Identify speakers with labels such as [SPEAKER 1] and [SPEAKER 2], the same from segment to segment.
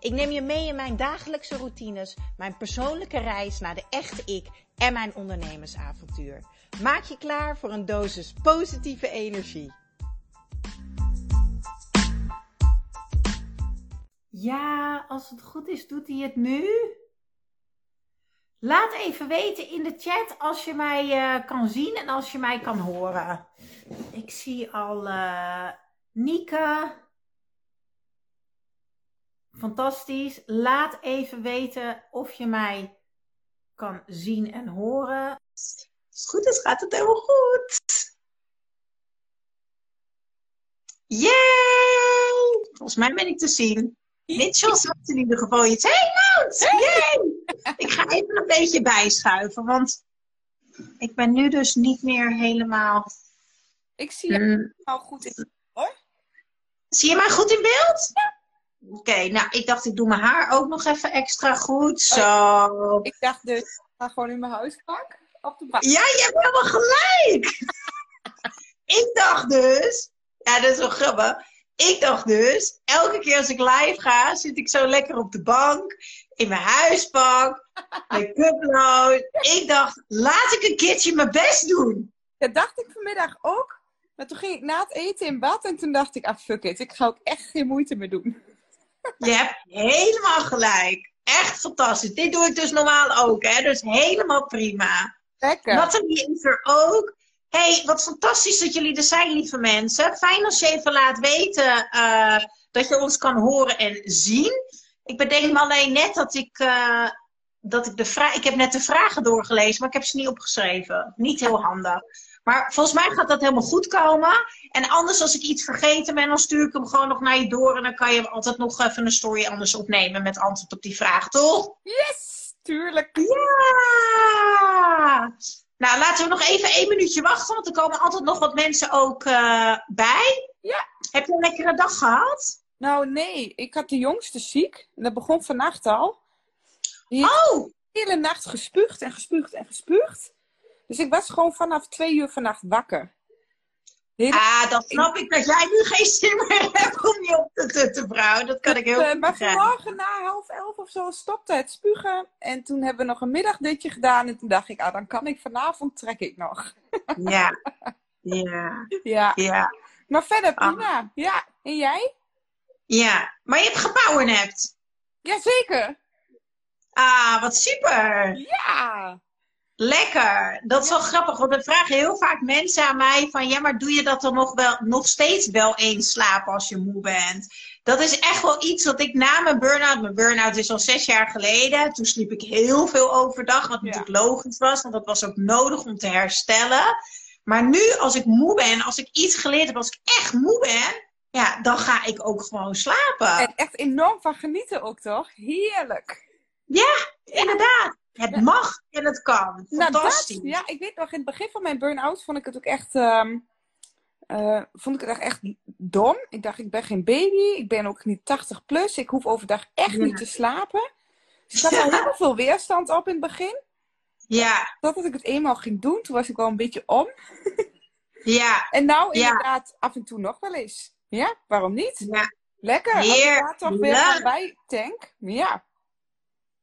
[SPEAKER 1] Ik neem je mee in mijn dagelijkse routines, mijn persoonlijke reis naar de echte ik en mijn ondernemersavontuur. Maak je klaar voor een dosis positieve energie. Ja, als het goed is, doet hij het nu. Laat even weten in de chat als je mij uh, kan zien en als je mij kan horen. Ik zie al uh, Nieke. Fantastisch. Laat even weten of je mij kan zien en horen.
[SPEAKER 2] Als het goed is, gaat het helemaal goed. Yay! Volgens mij ben ik te zien. Mitchell zegt in ieder geval iets. Hey Mout! Yay! ik ga even een beetje bijschuiven, want ik ben nu dus niet meer helemaal...
[SPEAKER 3] Ik zie je mm. al goed in hoor.
[SPEAKER 2] Zie je mij goed in beeld? Ja. Oké, nou, ik dacht, ik doe mijn haar ook nog even extra goed. Zo.
[SPEAKER 3] Ik dacht dus, ik ga gewoon in mijn huispak op de bank.
[SPEAKER 2] Ja, je hebt helemaal gelijk. ik dacht dus, ja, dat is wel grappig. Ik dacht dus, elke keer als ik live ga, zit ik zo lekker op de bank, in mijn huispak, make-uploos. Ik dacht, laat ik een keertje mijn best doen.
[SPEAKER 3] Dat dacht ik vanmiddag ook. Maar toen ging ik na het eten in bad en toen dacht ik, ah fuck it, ik ga ook echt geen moeite meer doen.
[SPEAKER 2] Je hebt helemaal gelijk. Echt fantastisch. Dit doe ik dus normaal ook, hè? Dus helemaal prima.
[SPEAKER 3] Lekker.
[SPEAKER 2] Nathalie is er ook. hey, wat fantastisch dat jullie er zijn, lieve mensen. Fijn als je even laat weten uh, dat je ons kan horen en zien. Ik bedenk me alleen net dat ik, uh, dat ik de vraag... Ik heb net de vragen doorgelezen, maar ik heb ze niet opgeschreven. Niet heel handig. Maar volgens mij gaat dat helemaal goed komen. En anders, als ik iets vergeten ben, dan stuur ik hem gewoon nog naar je door. En dan kan je altijd nog even een story anders opnemen met antwoord op die vraag, toch?
[SPEAKER 3] Yes, tuurlijk.
[SPEAKER 2] Ja! Nou, laten we nog even één minuutje wachten, want er komen altijd nog wat mensen ook uh, bij.
[SPEAKER 3] Ja.
[SPEAKER 2] Heb je een lekkere dag gehad?
[SPEAKER 3] Nou, nee. Ik had de jongste ziek. En dat begon vannacht al.
[SPEAKER 2] Die oh!
[SPEAKER 3] De hele nacht gespuugd en gespuugd en gespuugd. Dus ik was gewoon vanaf twee uur vannacht wakker.
[SPEAKER 2] Ah, dan snap ik dat jij nu geen zin meer hebt om je op te tutten, vrouw. Dat kan ik heel
[SPEAKER 3] uh,
[SPEAKER 2] goed
[SPEAKER 3] Maar vanmorgen na half elf of zo stopte het spugen. En toen hebben we nog een middagdutje gedaan. En toen dacht ik, ah, dan kan ik vanavond trek ik nog.
[SPEAKER 2] Ja. Ja.
[SPEAKER 3] Ja.
[SPEAKER 2] ja.
[SPEAKER 3] Maar verder ah. prima. Ah. Ja. En jij?
[SPEAKER 2] Ja. Maar je hebt gepowernapt.
[SPEAKER 3] Jazeker.
[SPEAKER 2] Ah, wat super.
[SPEAKER 3] Ja.
[SPEAKER 2] Lekker. Dat is wel grappig, want dan vragen heel vaak mensen aan mij van ja, maar doe je dat dan nog, wel, nog steeds wel eens slapen als je moe bent? Dat is echt wel iets wat ik na mijn burn-out, mijn burn-out is al zes jaar geleden, toen sliep ik heel veel overdag, wat natuurlijk logisch was, want dat was ook nodig om te herstellen. Maar nu, als ik moe ben, als ik iets geleerd heb, als ik echt moe ben, ja, dan ga ik ook gewoon slapen.
[SPEAKER 3] En echt enorm van genieten ook, toch? Heerlijk.
[SPEAKER 2] Ja, inderdaad. Het mag en het kan. Nou, Fantastisch.
[SPEAKER 3] ja, ik weet nog, in het begin van mijn burn-out vond ik het ook echt, um, uh, vond ik het echt dom. Ik dacht, ik ben geen baby, ik ben ook niet 80 plus, ik hoef overdag echt niet te slapen. Dus ik had al heel veel weerstand op in het begin.
[SPEAKER 2] Ja.
[SPEAKER 3] Totdat ik het eenmaal ging doen, toen was ik wel een beetje om.
[SPEAKER 2] ja.
[SPEAKER 3] En nou inderdaad af en toe nog wel eens. Ja, waarom niet?
[SPEAKER 2] Ja.
[SPEAKER 3] Lekker. Heer, Als ik toch weer bij tank. Ja.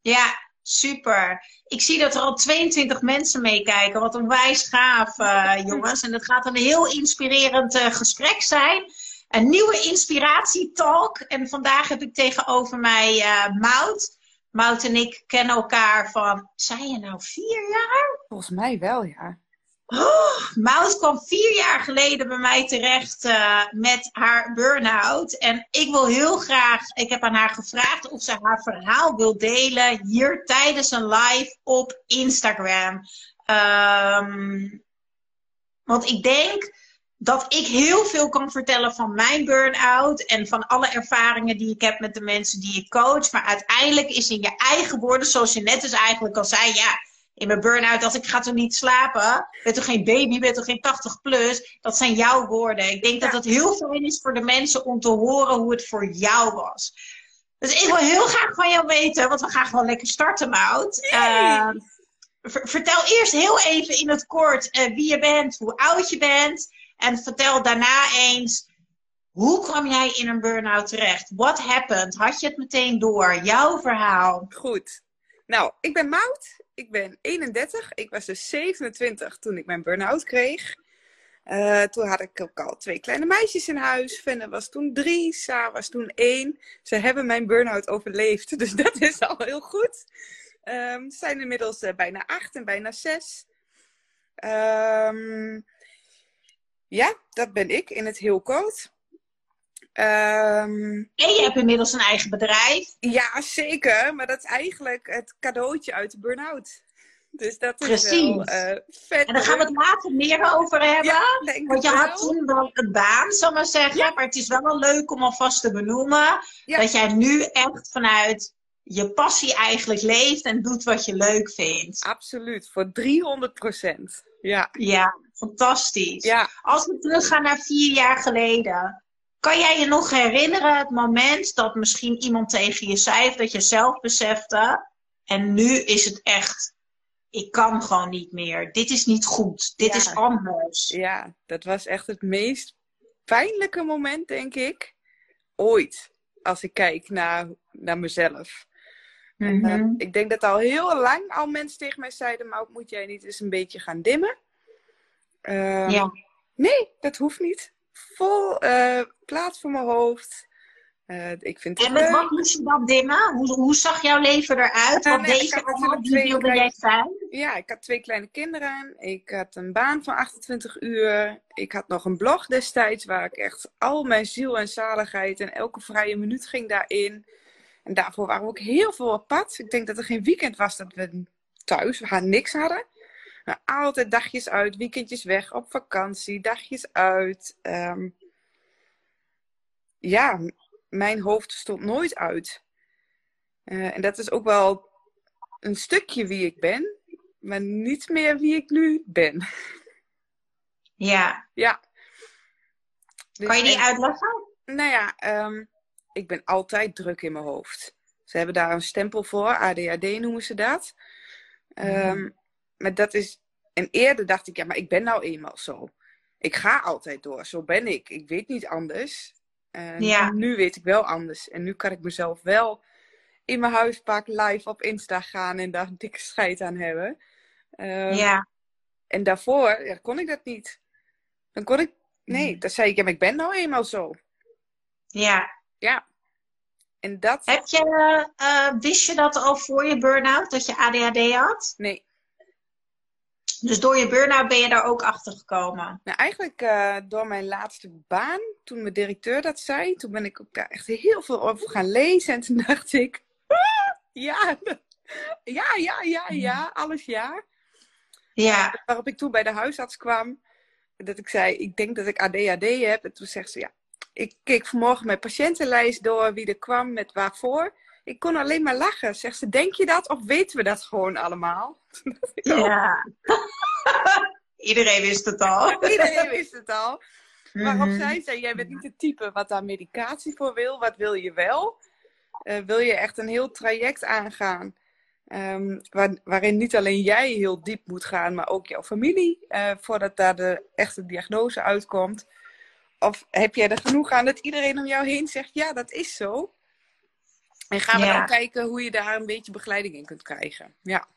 [SPEAKER 2] Ja, Super. Ik zie dat er al 22 mensen meekijken. Wat een wijs gaaf, uh, jongens. En het gaat een heel inspirerend uh, gesprek zijn. Een nieuwe inspiratietalk. En vandaag heb ik tegenover mij uh, Mout. Mout en ik kennen elkaar van, zijn je nou vier jaar?
[SPEAKER 3] Volgens mij wel, ja.
[SPEAKER 2] Oh, Maud kwam vier jaar geleden bij mij terecht uh, met haar burn-out. En ik wil heel graag, ik heb aan haar gevraagd of ze haar verhaal wil delen hier tijdens een live op Instagram. Um, want ik denk dat ik heel veel kan vertellen van mijn burn-out en van alle ervaringen die ik heb met de mensen die ik coach. Maar uiteindelijk is in je eigen woorden, zoals je net dus eigenlijk al zei, ja in mijn burn-out dat ik ga toch niet slapen? Ben toch geen baby, ben toch geen 80 plus? Dat zijn jouw woorden. Ik denk dat het heel fijn is voor de mensen om te horen hoe het voor jou was. Dus ik wil heel graag van jou weten, want we gaan gewoon lekker starten, Mout. Uh, vertel eerst heel even in het kort uh, wie je bent, hoe oud je bent. En vertel daarna eens, hoe kwam jij in een burn-out terecht? What happened? Had je het meteen door? Jouw verhaal.
[SPEAKER 3] Goed. Nou, ik ben Mout. Ik ben 31. Ik was dus 27 toen ik mijn burn-out kreeg. Uh, toen had ik ook al twee kleine meisjes in huis. Fenne was toen drie, Sa was toen één. Ze hebben mijn burn-out overleefd, dus dat is al heel goed. Um, ze zijn inmiddels uh, bijna acht en bijna zes. Um, ja, dat ben ik in het heel kort.
[SPEAKER 2] Um, en je hebt inmiddels een eigen bedrijf.
[SPEAKER 3] Ja, zeker. Maar dat is eigenlijk het cadeautje uit de burn-out. Dus dat is Precies. wel uh, vet.
[SPEAKER 2] En daar gaan we het later meer over hebben. Ja, Want je had toen wel een baan, zal ik maar zeggen. Ja. Maar het is wel wel leuk om alvast te benoemen. Dat jij nu echt vanuit je passie eigenlijk leeft en doet wat je leuk vindt.
[SPEAKER 3] Absoluut, voor 300 procent. Ja.
[SPEAKER 2] ja, fantastisch. Ja. Als we teruggaan naar vier jaar geleden. Kan jij je nog herinneren het moment dat misschien iemand tegen je zei of dat je zelf besefte en nu is het echt, ik kan gewoon niet meer. Dit is niet goed. Dit is anders.
[SPEAKER 3] Ja, dat was echt het meest pijnlijke moment, denk ik, ooit. Als ik kijk naar, naar mezelf. Eh, mhm. ik denk dat al heel lang al mensen tegen mij zeiden, maar moet jij niet eens een beetje gaan dimmen? Uh, ja. Nee, dat hoeft niet. Vol uh, plaats voor mijn hoofd.
[SPEAKER 2] Uh, ik vind en met wat moest je dan dimmen? Hoe, hoe zag jouw leven eruit? Wat deed je allemaal? Wie wilde jij zijn?
[SPEAKER 3] Ja, ik had twee kleine kinderen. Ik had een baan van 28 uur. Ik had nog een blog destijds waar ik echt al mijn ziel en zaligheid en elke vrije minuut ging daarin. En daarvoor waren we ook heel veel op pad. Ik denk dat er geen weekend was dat we thuis we niks hadden. Maar altijd dagjes uit, weekendjes weg, op vakantie, dagjes uit. Ehm, ja, mijn hoofd stond nooit uit. Uh, en dat is ook wel een stukje wie ik ben, maar niet meer wie ik nu ben.
[SPEAKER 2] Ja.
[SPEAKER 3] Ja.
[SPEAKER 2] kan je die uitleggen?
[SPEAKER 3] Nou ja, um, ik ben altijd druk in mijn hoofd. Ze hebben daar een stempel voor, ADHD noemen ze dat. Um, maar dat is. En eerder dacht ik, ja, maar ik ben nou eenmaal zo. Ik ga altijd door, zo ben ik. Ik weet niet anders. En ja. nu weet ik wel anders. En nu kan ik mezelf wel in mijn huispak live op Insta gaan en daar een dikke scheid aan hebben. Um, ja. En daarvoor ja, kon ik dat niet. Dan kon ik. Nee, mm. dan zei ik, ja, maar ik ben nou eenmaal zo.
[SPEAKER 2] Ja.
[SPEAKER 3] Ja. En dat...
[SPEAKER 2] Heb je, uh, wist je dat al voor je burn-out, dat je ADHD had?
[SPEAKER 3] Nee.
[SPEAKER 2] Dus door je burn-out ben je daar ook achter gekomen?
[SPEAKER 3] Nou, eigenlijk uh, door mijn laatste baan, toen mijn directeur dat zei, toen ben ik ook daar echt heel veel over gaan lezen. En toen dacht ik, ah, ja, ja, ja, ja, ja, alles ja.
[SPEAKER 2] Ja.
[SPEAKER 3] Waarop ik toen bij de huisarts kwam, dat ik zei, ik denk dat ik ADHD heb. En toen zegt ze, ja, ik keek vanmorgen mijn patiëntenlijst door wie er kwam met waarvoor. Ik kon alleen maar lachen. Zegt ze, denk je dat of weten we dat gewoon allemaal?
[SPEAKER 2] ja. Iedereen wist het al.
[SPEAKER 3] Iedereen wist het al. Waarop mm zij zei, jij bent niet het type wat daar medicatie voor wil. Wat wil je wel? Uh, wil je echt een heel traject aangaan? Um, waar, waarin niet alleen jij heel diep moet gaan, maar ook jouw familie. Uh, voordat daar de echte diagnose uitkomt. Of heb jij er genoeg aan dat iedereen om jou heen zegt, ja, dat is zo. En gaan we dan kijken hoe je daar een beetje begeleiding in kunt krijgen. Ja.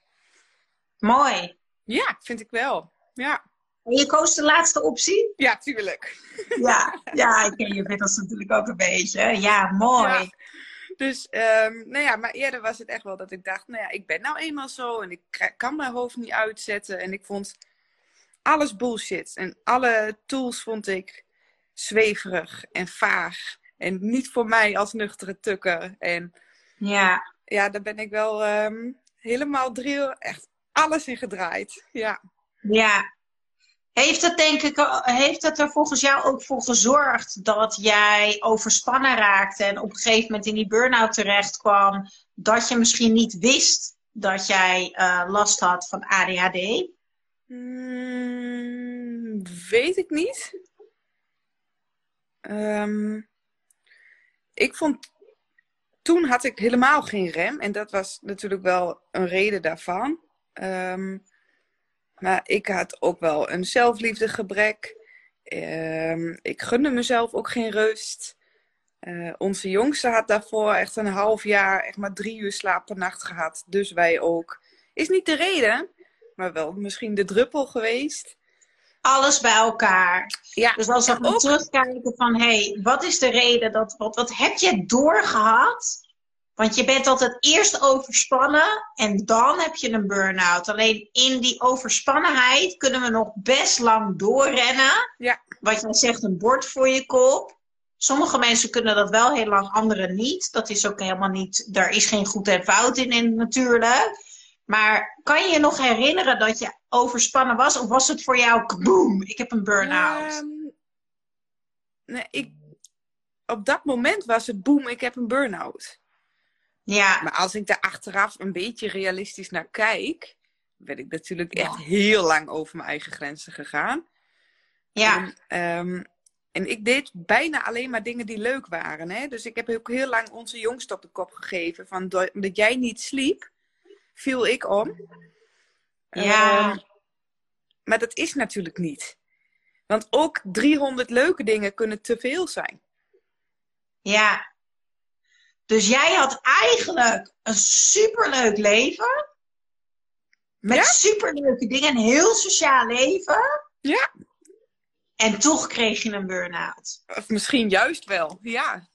[SPEAKER 2] Mooi.
[SPEAKER 3] Ja, vind ik wel. Ja.
[SPEAKER 2] En je koos de laatste optie?
[SPEAKER 3] Ja, tuurlijk.
[SPEAKER 2] Ja, ja ik ken je inmiddels natuurlijk ook een beetje. Ja, mooi.
[SPEAKER 3] Dus, um, nou ja, maar eerder was het echt wel dat ik dacht, nou ja, ik ben nou eenmaal zo en ik kan mijn hoofd niet uitzetten. En ik vond alles bullshit. En alle tools vond ik zweverig en vaag. En niet voor mij als nuchtere tukker. En
[SPEAKER 2] ja,
[SPEAKER 3] ja daar ben ik wel um, helemaal drie, echt alles in gedraaid. Ja.
[SPEAKER 2] Ja. Heeft het, denk ik, heeft het er volgens jou ook voor gezorgd dat jij overspannen raakte en op een gegeven moment in die burn-out terecht kwam, dat je misschien niet wist dat jij eh, last had van ADHD?
[SPEAKER 3] Hmm, weet ik niet. Ehm, ik vond. Toen had ik helemaal geen rem. En dat was natuurlijk wel een reden daarvan. Ehm, maar ik had ook wel een zelfliefdegebrek. Um, ik gunde mezelf ook geen rust. Uh, onze jongste had daarvoor echt een half jaar, echt maar drie uur slaap per nacht gehad. Dus wij ook. Is niet de reden, maar wel misschien de druppel geweest.
[SPEAKER 2] Alles bij elkaar. Ja, dus als we ook... terugkijken van, hé, hey, wat is de reden dat, wat, wat heb je doorgehad? Want je bent altijd eerst overspannen en dan heb je een burn-out. Alleen in die overspannenheid kunnen we nog best lang doorrennen. Ja. Wat jij zegt, een bord voor je kop. Sommige mensen kunnen dat wel heel lang, anderen niet. Dat is ook helemaal niet, daar is geen goed en fout in, in natuurlijk. Maar kan je je nog herinneren dat je overspannen was? Of was het voor jou, boom, ik heb een burn-out? Um,
[SPEAKER 3] nee, ik, op dat moment was het, boom, ik heb een burn-out. Ja. Maar als ik daar achteraf een beetje realistisch naar kijk, ben ik natuurlijk echt heel lang over mijn eigen grenzen gegaan. Ja. En, um, en ik deed bijna alleen maar dingen die leuk waren. Hè? Dus ik heb ook heel lang onze jongste op de kop gegeven. Van, omdat jij niet sliep, viel ik om. Ja. Uh, maar dat is natuurlijk niet. Want ook 300 leuke dingen kunnen te veel zijn.
[SPEAKER 2] Ja. Dus jij had eigenlijk een superleuk leven. Met ja? superleuke dingen. Een heel sociaal leven. Ja. En toch kreeg je een burn-out.
[SPEAKER 3] Of misschien juist wel, ja.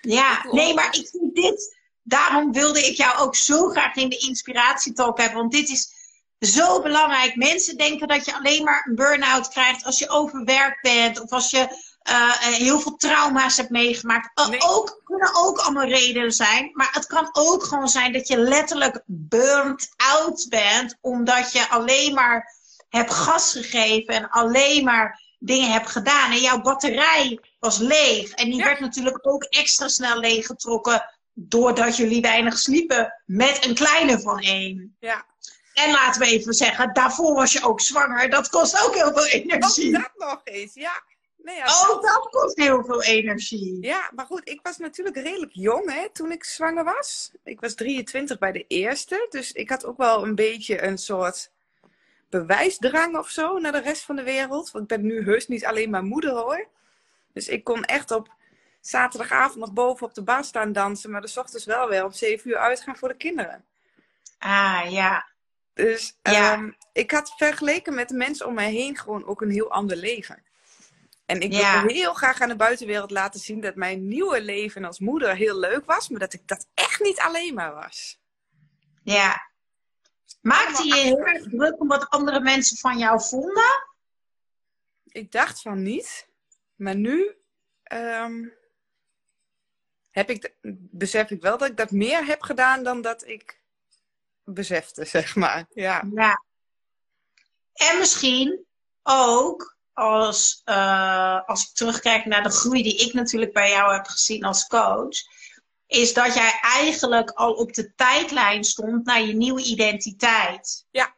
[SPEAKER 2] Ja, nee, maar ik vind dit... Daarom wilde ik jou ook zo graag in de inspiratietalk hebben. Want dit is zo belangrijk. Mensen denken dat je alleen maar een burn-out krijgt als je overwerkt bent. Of als je uh, heel veel trauma's hebt meegemaakt. Uh, nee. ook, kunnen ook allemaal redenen zijn. Maar het kan ook gewoon zijn dat je letterlijk burnt out bent. Omdat je alleen maar hebt gas gegeven en alleen maar dingen hebt gedaan. En jouw batterij was leeg. En die werd natuurlijk ook extra snel leeggetrokken. Doordat jullie weinig sliepen. Met een kleine van één. Ja. En laten we even zeggen, daarvoor was je ook zwanger. Dat kost ook heel veel energie.
[SPEAKER 3] Ook dat nog eens, ja.
[SPEAKER 2] Nee, ja, ook dat kost heel veel energie.
[SPEAKER 3] Ja, maar goed, ik was natuurlijk redelijk jong hè, toen ik zwanger was. Ik was 23 bij de eerste. Dus ik had ook wel een beetje een soort bewijsdrang of zo naar de rest van de wereld. Want ik ben nu heus niet alleen maar moeder hoor. Dus ik kon echt op zaterdagavond nog boven op de bar staan dansen. Maar de ochtends wel weer om 7 uur uitgaan voor de kinderen.
[SPEAKER 2] Ah, ja.
[SPEAKER 3] Dus ja. Um, ik had vergeleken met de mensen om mij heen gewoon ook een heel ander leven. En ik wil heel graag aan de buitenwereld laten zien dat mijn nieuwe leven als moeder heel leuk was, maar dat ik dat echt niet alleen maar was.
[SPEAKER 2] Ja. Maakte je heel erg druk om wat andere mensen van jou vonden?
[SPEAKER 3] Ik dacht van niet. Maar nu um, heb ik, besef ik wel dat ik dat meer heb gedaan dan dat ik besefte, zeg maar. Ja. ja.
[SPEAKER 2] En misschien ook als, uh, als ik terugkijk naar de groei die ik natuurlijk bij jou heb gezien als coach, is dat jij eigenlijk al op de tijdlijn stond naar je nieuwe identiteit. Ja.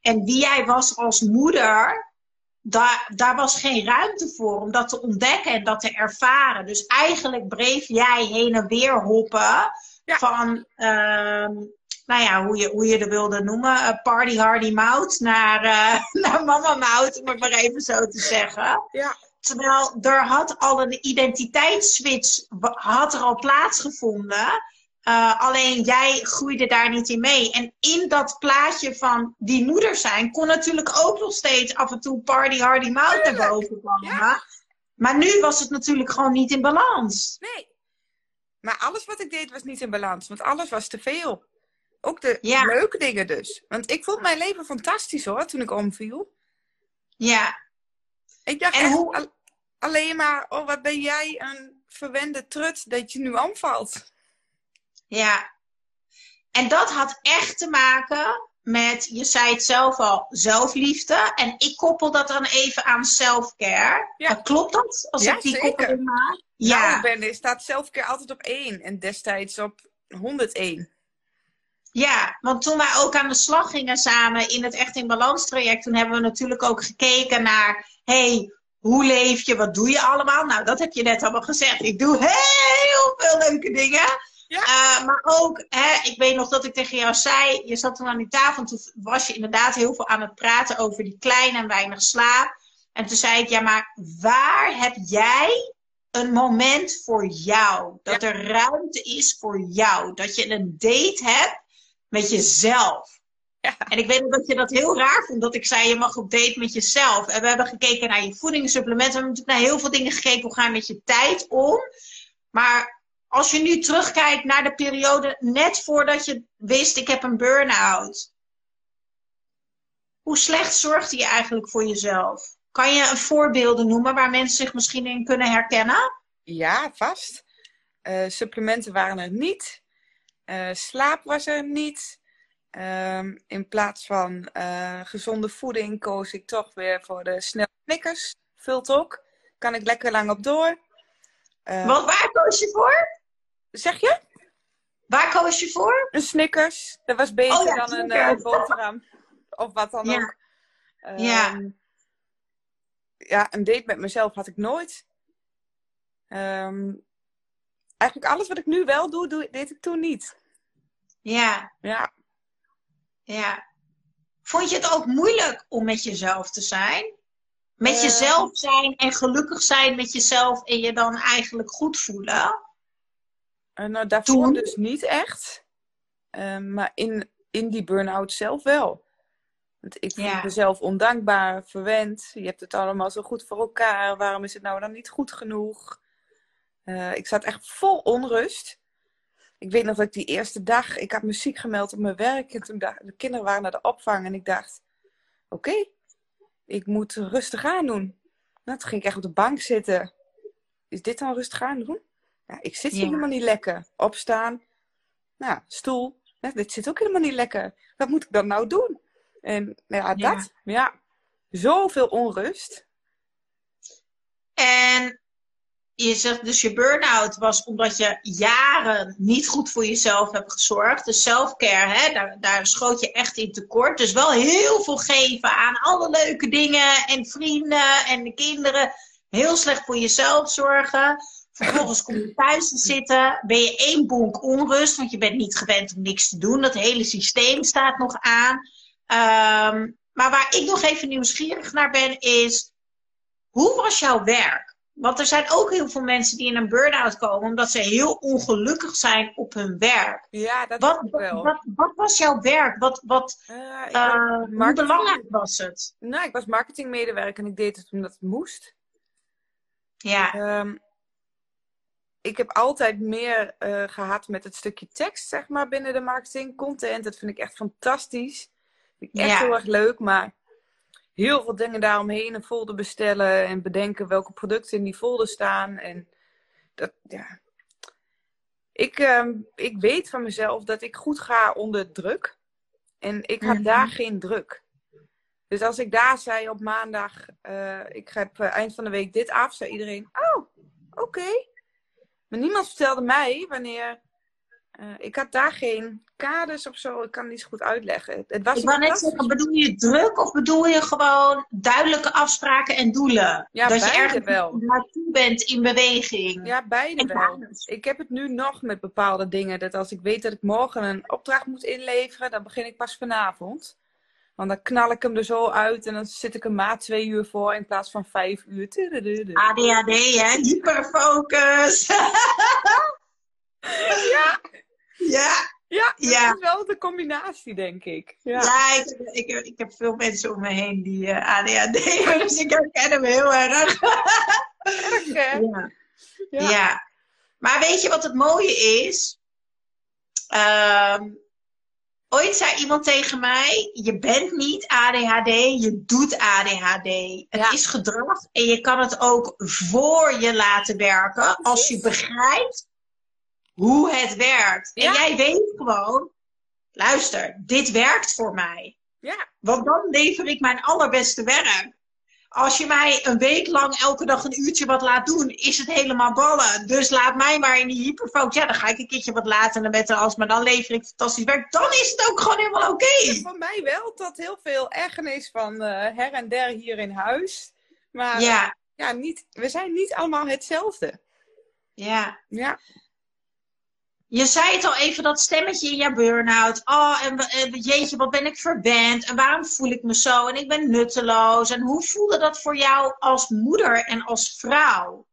[SPEAKER 2] En wie jij was als moeder, daar, daar was geen ruimte voor om dat te ontdekken en dat te ervaren. Dus eigenlijk bleef jij heen en weer hoppen van uh, nou ja, hoe je, hoe je dat wilde noemen, uh, party hardy mout naar, uh, naar mama mout, om het maar even zo te zeggen. Ja. Terwijl er had al een identiteitsswitch had er al plaatsgevonden. Uh, alleen jij groeide daar niet in mee. En in dat plaatje van die moeder zijn kon natuurlijk ook nog steeds af en toe party hardy mout naar boven komen. Ja. Maar nu was het natuurlijk gewoon niet in balans.
[SPEAKER 3] Nee. Maar alles wat ik deed was niet in balans, want alles was te veel. Ook de leuke dingen dus. Want ik vond mijn leven fantastisch hoor, toen ik omviel. Ja. Ik dacht echt hoe... alleen maar, oh wat ben jij een verwende trut dat je nu omvalt.
[SPEAKER 2] Ja. En dat had echt te maken met, je zei het zelf al, zelfliefde. En ik koppel dat dan even aan self-care. Ja. Klopt dat? Als ik die koppeling maak?
[SPEAKER 3] Ja. Nou, ben, staat self-care altijd op één en destijds op 101.
[SPEAKER 2] Ja, want toen wij ook aan de slag gingen samen in het Echt in Balans traject, toen hebben we natuurlijk ook gekeken naar, hey, hoe leef je, wat doe je allemaal? Nou, dat heb je net allemaal gezegd. Ik doe heel veel leuke dingen.
[SPEAKER 3] Ja.
[SPEAKER 2] Uh, maar ook, hè, ik weet nog dat ik tegen jou zei, je zat toen aan die tafel en toen was je inderdaad heel veel aan het praten over die kleine en weinig slaap. En toen zei ik, ja, maar waar heb jij een moment voor jou? Dat
[SPEAKER 3] Ja.
[SPEAKER 2] er ruimte is voor jou. Dat je een date hebt met jezelf.
[SPEAKER 3] Ja.
[SPEAKER 2] En ik weet dat je dat heel raar vond, dat ik zei, je mag op date met jezelf. En we hebben gekeken naar je voedingssupplementen. We hebben natuurlijk naar heel veel dingen gekeken. Hoe ga je met je tijd om? Maar als je nu terugkijkt naar de periode net voordat je wist, ik heb een burn-out. Hoe slecht zorgde je eigenlijk voor jezelf? Kan je een voorbeelden noemen waar mensen zich misschien in kunnen herkennen?
[SPEAKER 3] Ja, vast. Eh, supplementen waren er niet. Eh, slaap was er niet. Ehm, in plaats van eh, gezonde voeding koos ik toch weer voor de snelle knikkers. Vult ook. Kan ik lekker lang op door. Eh,
[SPEAKER 2] Want waar koos je voor?
[SPEAKER 3] Zeg je?
[SPEAKER 2] Waar koos je voor?
[SPEAKER 3] Een Snickers. Dat was beter
[SPEAKER 2] Oh ja,
[SPEAKER 3] dan een
[SPEAKER 2] Snickers.
[SPEAKER 3] eh, boterham. Of wat dan
[SPEAKER 2] Ja.
[SPEAKER 3] ook. Ehm,
[SPEAKER 2] Ja.
[SPEAKER 3] ja, een date met mezelf had ik nooit. Ehm, eigenlijk alles wat ik nu wel doe, doe deed ik toen niet.
[SPEAKER 2] Ja,
[SPEAKER 3] Ja.
[SPEAKER 2] ja. Vond je het ook moeilijk om met jezelf te zijn? Met
[SPEAKER 3] Eh.
[SPEAKER 2] jezelf zijn en gelukkig zijn met jezelf en je dan eigenlijk goed voelen?
[SPEAKER 3] Eh, nou, daarvoor
[SPEAKER 2] Toen?
[SPEAKER 3] dus niet echt. Ehm, maar in, in die burn-out zelf wel. Want ik
[SPEAKER 2] Ja.
[SPEAKER 3] mezelf ondankbaar, verwend. Je hebt het allemaal zo goed voor elkaar. Waarom is het nou dan niet goed genoeg? Eh, ik zat echt vol onrust. Ik weet nog dat ik die eerste dag, ik had muziek gemeld op mijn werk. En toen dacht, de kinderen waren naar de opvang. En ik dacht, oké, ik moet rustig aan doen. Nou, toen ging ik echt op de bank zitten. Is dit dan rustig aan doen? Ja, ik zit hier
[SPEAKER 2] Ja.
[SPEAKER 3] helemaal niet lekker. Opstaan. Nou, stoel. Ja, dit zit ook helemaal niet lekker. Wat moet ik dan nou doen? En nou ja,
[SPEAKER 2] Ja.
[SPEAKER 3] dat. Ja. Zoveel onrust.
[SPEAKER 2] En je zegt dus je burn-out was omdat je jaren niet goed voor jezelf hebt gezorgd. Dus self-care, daar, daar schoot je echt in tekort. Dus wel heel veel geven aan alle leuke dingen en vrienden en de kinderen. Heel slecht voor jezelf zorgen. Vervolgens kom je thuis te zitten, ben je één bonk onrust, want je bent niet gewend om niks te doen. Dat hele systeem staat nog aan. Ehm, maar waar ik nog even nieuwsgierig naar ben, is hoe was jouw werk? Want er zijn ook heel veel mensen die in een burn-out komen omdat ze heel ongelukkig zijn op hun werk.
[SPEAKER 3] Ja, dat
[SPEAKER 2] Wat,
[SPEAKER 3] wel.
[SPEAKER 2] wat, wat was jouw werk? Wat, wat,
[SPEAKER 3] Eh,
[SPEAKER 2] eh, hoe belangrijk was het?
[SPEAKER 3] nou, ik was marketingmedewerker en ik deed het omdat het moest.
[SPEAKER 2] Ja,
[SPEAKER 3] Ehm, ik heb altijd meer eh, gehad met het stukje tekst, zeg maar, binnen de marketing. Content, dat vind ik echt fantastisch. Vind ik echt
[SPEAKER 2] Ja.
[SPEAKER 3] heel erg leuk, maar heel veel dingen daaromheen. Een folder bestellen en bedenken welke producten in die folder staan. En dat, ja. Ik, ehm, ik weet van mezelf dat ik goed ga onder druk. En ik had
[SPEAKER 2] Mhm.
[SPEAKER 3] daar geen druk. Dus als ik daar zei op maandag, eh, ik heb eh, eind van de week dit af, zei iedereen, oh, oké. Maar niemand vertelde mij wanneer. Eh, ik had daar geen kaders of zo, ik kan het niet zo goed uitleggen. Het was
[SPEAKER 2] ik wou net zeggen, bedoel je druk of bedoel je gewoon duidelijke afspraken en doelen?
[SPEAKER 3] Ja,
[SPEAKER 2] dat je
[SPEAKER 3] beide
[SPEAKER 2] ergens
[SPEAKER 3] wel.
[SPEAKER 2] naartoe bent in beweging.
[SPEAKER 3] Ja, beide
[SPEAKER 2] En
[SPEAKER 3] wel.
[SPEAKER 2] kaders.
[SPEAKER 3] Ik heb het nu nog met bepaalde dingen. Dat als ik weet dat ik morgen een opdracht moet inleveren, dan begin ik pas vanavond. Want dan knal ik hem er zo uit en dan zit ik er maar twee uur voor in plaats van vijf uur.
[SPEAKER 2] ADHD, hè? Hyperfocus.
[SPEAKER 3] Ja,
[SPEAKER 2] ja,
[SPEAKER 3] ja, dat
[SPEAKER 2] Ja.
[SPEAKER 3] is wel de combinatie, denk ik. Ja.
[SPEAKER 2] ja ik, ik, ik heb veel mensen om me heen die eh, ADHD hebben, dus ik herken hem heel erg.
[SPEAKER 3] Erg, hè?
[SPEAKER 2] Ja.
[SPEAKER 3] Ja.
[SPEAKER 2] Ja. Maar weet je wat het mooie is? Ehm, ooit zei iemand tegen mij: Je bent niet ADHD, je doet ADHD. Het is gedrag en je kan het ook voor je laten werken als je begrijpt hoe het werkt. En
[SPEAKER 3] Ja.
[SPEAKER 2] jij weet gewoon: luister, dit werkt voor mij.
[SPEAKER 3] Ja.
[SPEAKER 2] Want dan lever ik mijn allerbeste werk. als je mij een week lang elke dag een uurtje wat laat doen, is het helemaal ballen. Dus laat mij maar in die hyperfocus. Ja, dan ga ik een keertje wat later naar bed als, maar dan lever ik fantastisch werk. Dan is het ook gewoon helemaal oké.
[SPEAKER 3] Ja, voor mij wel, tot heel veel ergernis van eh, her en der hier in huis. Maar
[SPEAKER 2] Ja,
[SPEAKER 3] ja, niet, we zijn niet allemaal hetzelfde.
[SPEAKER 2] ja.
[SPEAKER 3] Ja,
[SPEAKER 2] Je zei het al even, dat stemmetje in je burn-out. Oh, en, en jeetje, wat ben ik verwend. En waarom voel ik me zo? En ik ben nutteloos. En hoe voelde dat voor jou als moeder en als vrouw?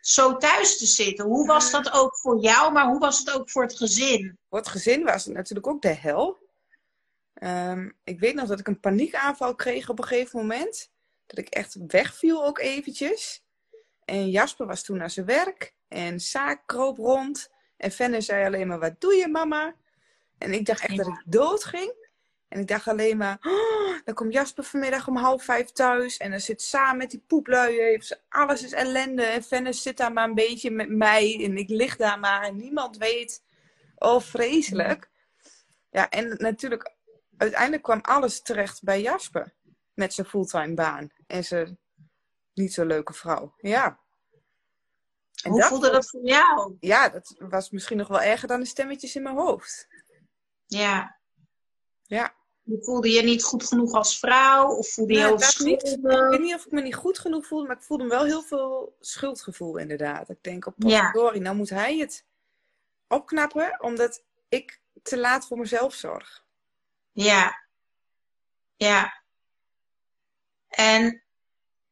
[SPEAKER 2] Zo thuis te zitten. Hoe was dat ook voor jou, maar hoe was het ook voor het gezin?
[SPEAKER 3] voor het gezin was het natuurlijk ook de hel. Ehm, ik weet nog dat ik een paniekaanval kreeg op een gegeven moment. Dat ik echt wegviel ook eventjes. En Jasper was toen naar zijn werk. En Saak kroop rond. En Fenne zei alleen maar, wat doe je mama? En ik dacht echt dat ik dood ging. En ik dacht alleen maar, oh, dan komt Jasper vanmiddag om half vijf thuis. En dan zit Sa met die poepluien. Alles is ellende. En Fenne zit daar maar een beetje met mij. En ik lig daar maar en niemand weet. Oh, vreselijk. Ja, en natuurlijk, uiteindelijk kwam alles terecht bij Jasper. Met zijn fulltime baan. En zijn niet zo leuke vrouw. Ja. En
[SPEAKER 2] Hoe voelde dat voor jou?
[SPEAKER 3] Ja, dat was misschien nog wel erger dan de stemmetjes in mijn hoofd.
[SPEAKER 2] Ja.
[SPEAKER 3] Ja.
[SPEAKER 2] Voelde je niet goed genoeg als vrouw? Of voelde je heel
[SPEAKER 3] dat niet. Ik weet niet of ik me niet goed genoeg voelde, maar ik voelde wel heel veel schuldgevoel inderdaad. Ik denk, op
[SPEAKER 2] Ja.
[SPEAKER 3] potverdorie, nou moet hij het opknappen, omdat ik te laat voor mezelf zorg.
[SPEAKER 2] Ja. Ja. En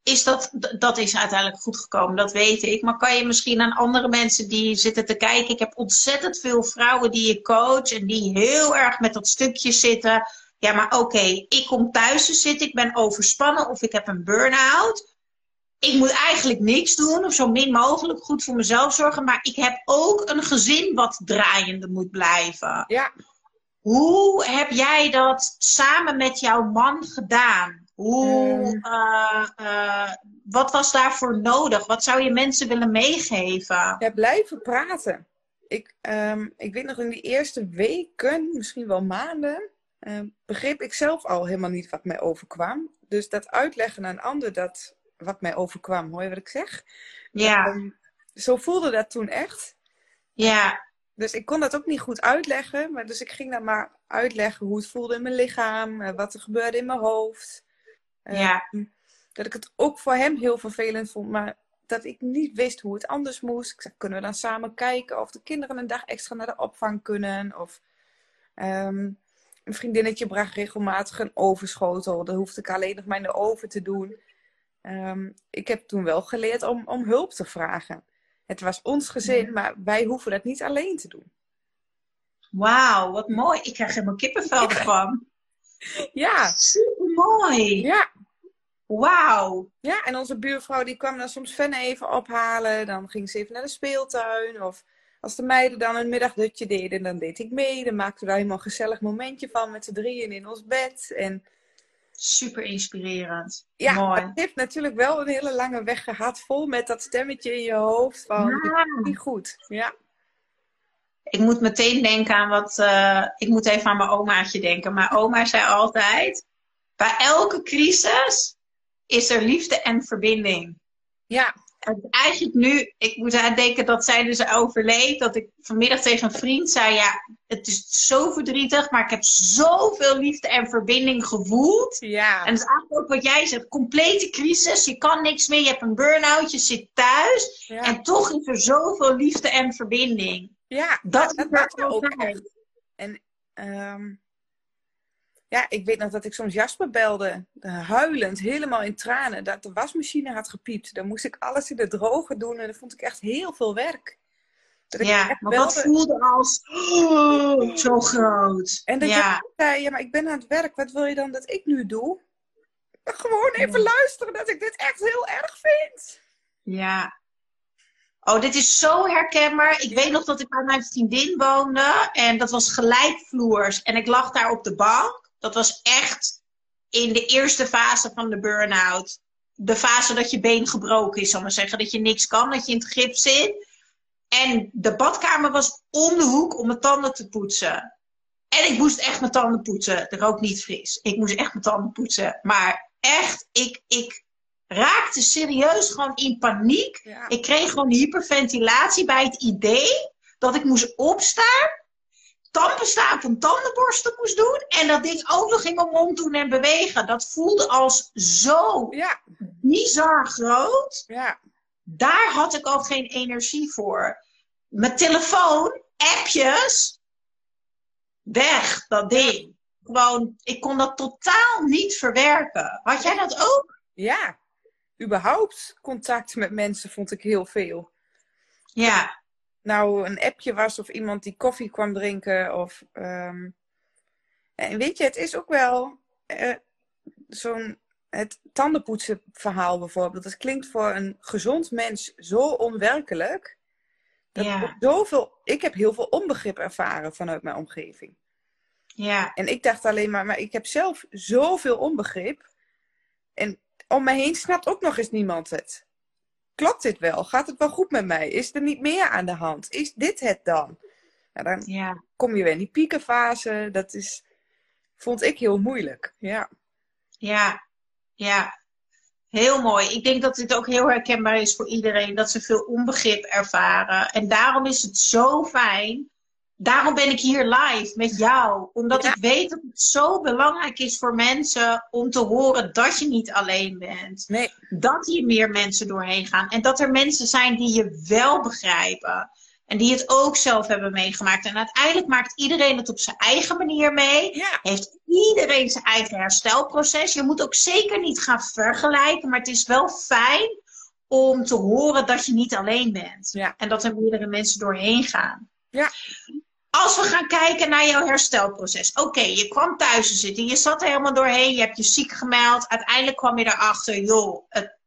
[SPEAKER 2] is dat, dat is uiteindelijk goed gekomen, dat weet ik. Maar kan je misschien aan andere mensen die zitten te kijken. Ik heb ontzettend veel vrouwen die ik coach en die heel erg met dat stukje zitten. Ja, maar oké, ik kom thuis te zitten, ik ben overspannen of ik heb een burn-out. Ik moet eigenlijk niks doen of zo min mogelijk goed voor mezelf zorgen. Maar ik heb ook een gezin wat draaiende moet blijven.
[SPEAKER 3] Ja,
[SPEAKER 2] Hoe heb jij dat samen met jouw man gedaan? Hoe,
[SPEAKER 3] Ehm.
[SPEAKER 2] eh, eh, wat was daarvoor nodig? Wat zou je mensen willen meegeven?
[SPEAKER 3] ja blijven praten. Ik, ehm, ik weet nog in die eerste weken, misschien wel maanden, ehm, begreep ik zelf al helemaal niet wat mij overkwam. Dus dat uitleggen aan een ander dat wat mij overkwam, hoor je wat ik zeg?
[SPEAKER 2] Ja,
[SPEAKER 3] zo voelde dat toen echt.
[SPEAKER 2] ja,
[SPEAKER 3] Dus ik kon dat ook niet goed uitleggen. Maar dus ik ging dan maar uitleggen hoe het voelde in mijn lichaam. eh, Wat er gebeurde in mijn hoofd. Eh,
[SPEAKER 2] Ja.
[SPEAKER 3] Dat ik het ook voor hem heel vervelend vond. Maar dat ik niet wist hoe het anders moest. Ik zei, kunnen we dan samen kijken of de kinderen een dag extra naar de opvang kunnen? Of ehm, een vriendinnetje bracht regelmatig een overschotel. Dat hoefde ik alleen nog maar in de oven te doen. Ehm, ik heb toen wel geleerd om, om hulp te vragen. Het was ons gezin, maar wij hoeven dat niet alleen te doen.
[SPEAKER 2] wauw, wat mooi. Ik krijg helemaal kippenvel ervan.
[SPEAKER 3] Ja,
[SPEAKER 2] Super mooi.
[SPEAKER 3] ja,
[SPEAKER 2] Wauw.
[SPEAKER 3] ja. En onze buurvrouw die kwam dan soms Fenne even ophalen. Dan ging ze even naar de speeltuin. Of als de meiden dan een middagdutje deden, dan deed ik mee. Dan maakten we daar helemaal een gezellig momentje van met z'n drieën in ons bed. En
[SPEAKER 2] Super inspirerend.
[SPEAKER 3] ja,
[SPEAKER 2] Mooi.
[SPEAKER 3] het heeft natuurlijk wel een hele lange weg gehad. Vol met dat stemmetje in je hoofd van,
[SPEAKER 2] Ja.
[SPEAKER 3] niet goed. Ja,
[SPEAKER 2] Ik moet meteen denken aan wat. eh, ik moet even aan mijn omaatje denken. Mijn oma zei altijd: bij elke crisis is er liefde en verbinding.
[SPEAKER 3] ja,
[SPEAKER 2] En eigenlijk nu, ik moet aan denken dat zij dus overleed. Dat ik vanmiddag tegen een vriend zei: Ja, het is zo verdrietig, maar ik heb zoveel liefde en verbinding gevoeld.
[SPEAKER 3] ja.
[SPEAKER 2] En dat is eigenlijk ook wat jij zegt: complete crisis. Je kan niks meer, je hebt een burn-out, je zit thuis.
[SPEAKER 3] ja.
[SPEAKER 2] En toch is er zoveel liefde en verbinding.
[SPEAKER 3] ja.
[SPEAKER 2] Dat,
[SPEAKER 3] dat maakt
[SPEAKER 2] er
[SPEAKER 3] ook. En ehm, ja, ik weet nog dat ik soms Jasper belde, eh, huilend, helemaal in tranen, dat de wasmachine had gepiept. Dan moest ik alles in de droge doen en dat vond ik echt heel veel werk. Dat
[SPEAKER 2] Ja, maar
[SPEAKER 3] belde
[SPEAKER 2] voelde als oh, zo groot.
[SPEAKER 3] en dat
[SPEAKER 2] ja.
[SPEAKER 3] je zei, ja, maar ik ben aan het werk, wat wil je dan dat ik nu doe? Gewoon even luisteren dat ik dit echt heel erg vind.
[SPEAKER 2] ja. Oh, dit is zo herkenbaar. Ik weet nog dat ik bij mijn vriendin woonde en dat was gelijkvloers. En ik lag daar op de bank. Dat was echt in de eerste fase van de burn-out. De fase dat je been gebroken is, zal maar zeggen. Dat je niks kan, dat je in het gips zit. En de badkamer was om de hoek om mijn tanden te poetsen. En ik moest echt mijn tanden poetsen. Dat rook niet fris. Ik moest echt mijn tanden poetsen. Maar echt, ik, ik raakte serieus gewoon in paniek.
[SPEAKER 3] Ja.
[SPEAKER 2] Ik kreeg gewoon hyperventilatie bij het idee dat ik moest opstaan, tandpasta op een tandenborstel moest doen en dat ding ook nog in mijn mond doen en bewegen. Dat voelde als zo
[SPEAKER 3] Ja,
[SPEAKER 2] bizar groot.
[SPEAKER 3] ja.
[SPEAKER 2] Daar had ik al geen energie voor. Mijn telefoon, appjes, weg, dat ding. Gewoon, ik kon dat totaal niet verwerken. Had jij dat ook?
[SPEAKER 3] Ja, überhaupt contact met mensen vond ik heel veel.
[SPEAKER 2] Ja,
[SPEAKER 3] Nou, een appje was of iemand die koffie kwam drinken. Of, ehm, En weet je, het is ook wel eh, zo'n het tandenpoetsen verhaal bijvoorbeeld. Dat klinkt voor een gezond mens zo onwerkelijk. Dat
[SPEAKER 2] Ja.
[SPEAKER 3] zoveel, ik heb heel veel onbegrip ervaren vanuit mijn omgeving.
[SPEAKER 2] ja,
[SPEAKER 3] En ik dacht alleen maar, maar ik heb zelf zoveel onbegrip. En om me heen snapt ook nog eens niemand het. Klopt dit wel? Gaat het wel goed met mij? Is er niet meer aan de hand? Is dit het dan? Ja, dan
[SPEAKER 2] ja.
[SPEAKER 3] kom je weer in die piekenfase. Dat is, vond ik heel moeilijk. Ja,
[SPEAKER 2] Ja, ja. Heel mooi. Ik denk dat dit ook heel herkenbaar is voor iedereen, dat ze veel onbegrip ervaren. En daarom is het zo fijn. Daarom ben ik hier live met jou. Omdat
[SPEAKER 3] Ja.
[SPEAKER 2] ik weet dat het zo belangrijk is voor mensen om te horen dat je niet alleen bent.
[SPEAKER 3] nee,
[SPEAKER 2] Dat hier meer mensen doorheen gaan. En dat er mensen zijn die je wel begrijpen. En die het ook zelf hebben meegemaakt. En uiteindelijk maakt iedereen het op zijn eigen manier mee
[SPEAKER 3] ja,
[SPEAKER 2] heeft iedereen zijn eigen herstelproces. Je moet ook zeker niet gaan vergelijken, maar het is wel fijn om te horen dat je niet alleen bent.
[SPEAKER 3] Ja.
[SPEAKER 2] En dat er meerdere mensen doorheen gaan.
[SPEAKER 3] Ja.
[SPEAKER 2] Als we gaan kijken naar jouw herstelproces. Oké, je kwam thuis te zitten, je zat er helemaal doorheen, je hebt je ziek gemeld. Uiteindelijk kwam je erachter, joh, het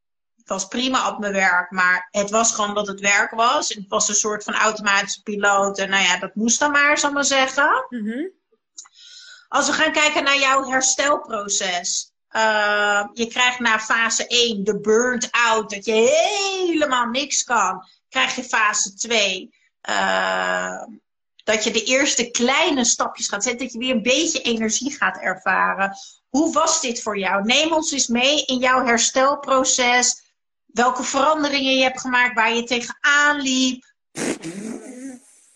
[SPEAKER 2] was prima op mijn werk, maar het was gewoon dat het werk was. Het was een soort van automatische piloot en nou ja, dat moest dan maar, zal ik maar zeggen.
[SPEAKER 3] mhm,
[SPEAKER 2] Als we gaan kijken naar jouw herstelproces. Uh, je krijgt na fase 1 de burnt out, dat je helemaal niks kan. Krijg je fase 2, uh, dat je de eerste kleine stapjes gaat zetten, dat je weer een beetje energie gaat ervaren. Hoe was dit voor jou? Neem ons eens mee in jouw herstelproces. Welke veranderingen je hebt gemaakt, waar je tegenaan liep.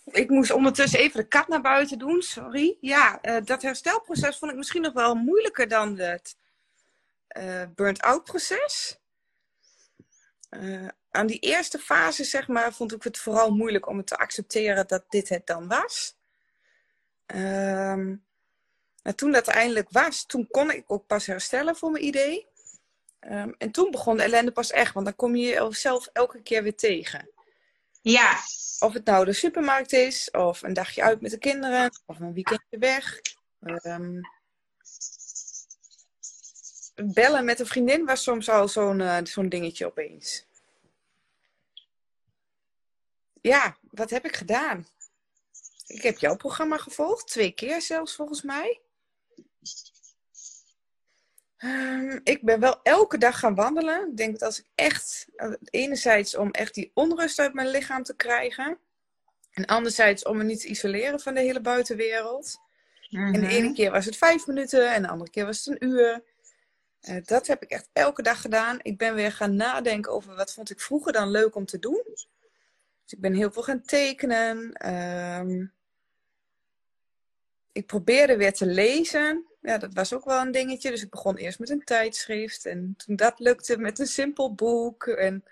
[SPEAKER 3] Ik moest ondertussen even de kat naar buiten doen, sorry. Ja, eh, dat herstelproces vond ik misschien nog wel moeilijker dan het eh burnt-out proces. Eh, aan die eerste fase, zeg maar, vond ik het vooral moeilijk om het te accepteren dat dit het dan was. Ehm, en toen dat eindelijk was, toen kon ik ook pas herstellen voor mijn idee. Ehm, en toen begon de ellende pas echt, want dan kom je jezelf elke keer weer tegen.
[SPEAKER 2] Ja,
[SPEAKER 3] Of het nou de supermarkt is, of een dagje uit met de kinderen, of een weekendje weg. Ehm, bellen met een vriendin was soms al zo'n eh, zo'n dingetje opeens. Ja, wat heb ik gedaan? Ik heb jouw programma gevolgd, twee keer zelfs volgens mij. Ehm, ik ben wel elke dag gaan wandelen. Ik denk dat als ik echt, eh, enerzijds om echt die onrust uit mijn lichaam te krijgen. En anderzijds om me niet te isoleren van de hele buitenwereld. En de ene keer was het vijf minuten en de andere keer was het een uur. Eh, dat heb ik echt elke dag gedaan. Ik ben weer gaan nadenken over wat vond ik vroeger dan leuk om te doen. Dus ik ben heel veel gaan tekenen. Ehm, ik probeerde weer te lezen. Ja, dat was ook wel een dingetje. Dus ik begon eerst met een tijdschrift. En toen dat lukte met een simpel boek. En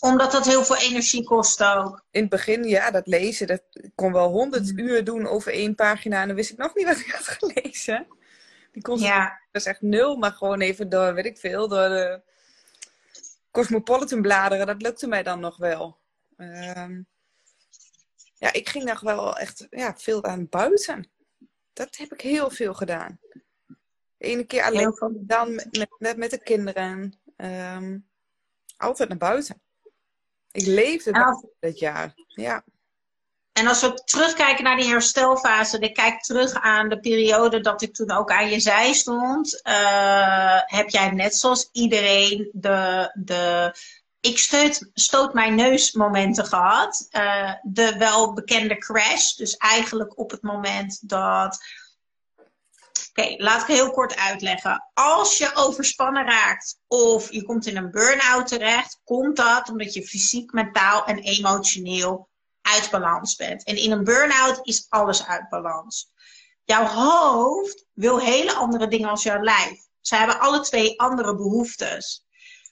[SPEAKER 2] Omdat dat heel veel energie kost ook.
[SPEAKER 3] in het begin, ja, dat lezen. Dat, ik kon wel honderd uur doen over één pagina. En dan wist ik nog niet wat ik had gelezen. Die concentratie
[SPEAKER 2] Ja,
[SPEAKER 3] was echt nul. Maar gewoon even door, weet ik veel, door de Cosmopolitan bladeren. Dat lukte mij dan nog wel. Ehm, ja, ik ging nog wel echt ja, veel aan buiten. Dat heb ik heel veel gedaan. De ene keer alleen, dan met, met, met, de kinderen. Ehm, altijd naar buiten. Ik leefde dat jaar. Ja.
[SPEAKER 2] En als we terugkijken naar die herstelfase, ik kijk terug aan de periode dat ik toen ook aan je zij stond, eh, heb jij net zoals iedereen de, de ik stoot, stoot mijn neus momenten gehad. Eh, de welbekende crash, dus eigenlijk op het moment dat Oké, laat ik heel kort uitleggen. Als je overspannen raakt of je komt in een burn-out terecht, komt dat omdat je fysiek, mentaal en emotioneel uit balans bent. En in een burn-out is alles uit balans. Jouw hoofd wil hele andere dingen als jouw lijf. Ze hebben alle twee andere behoeftes.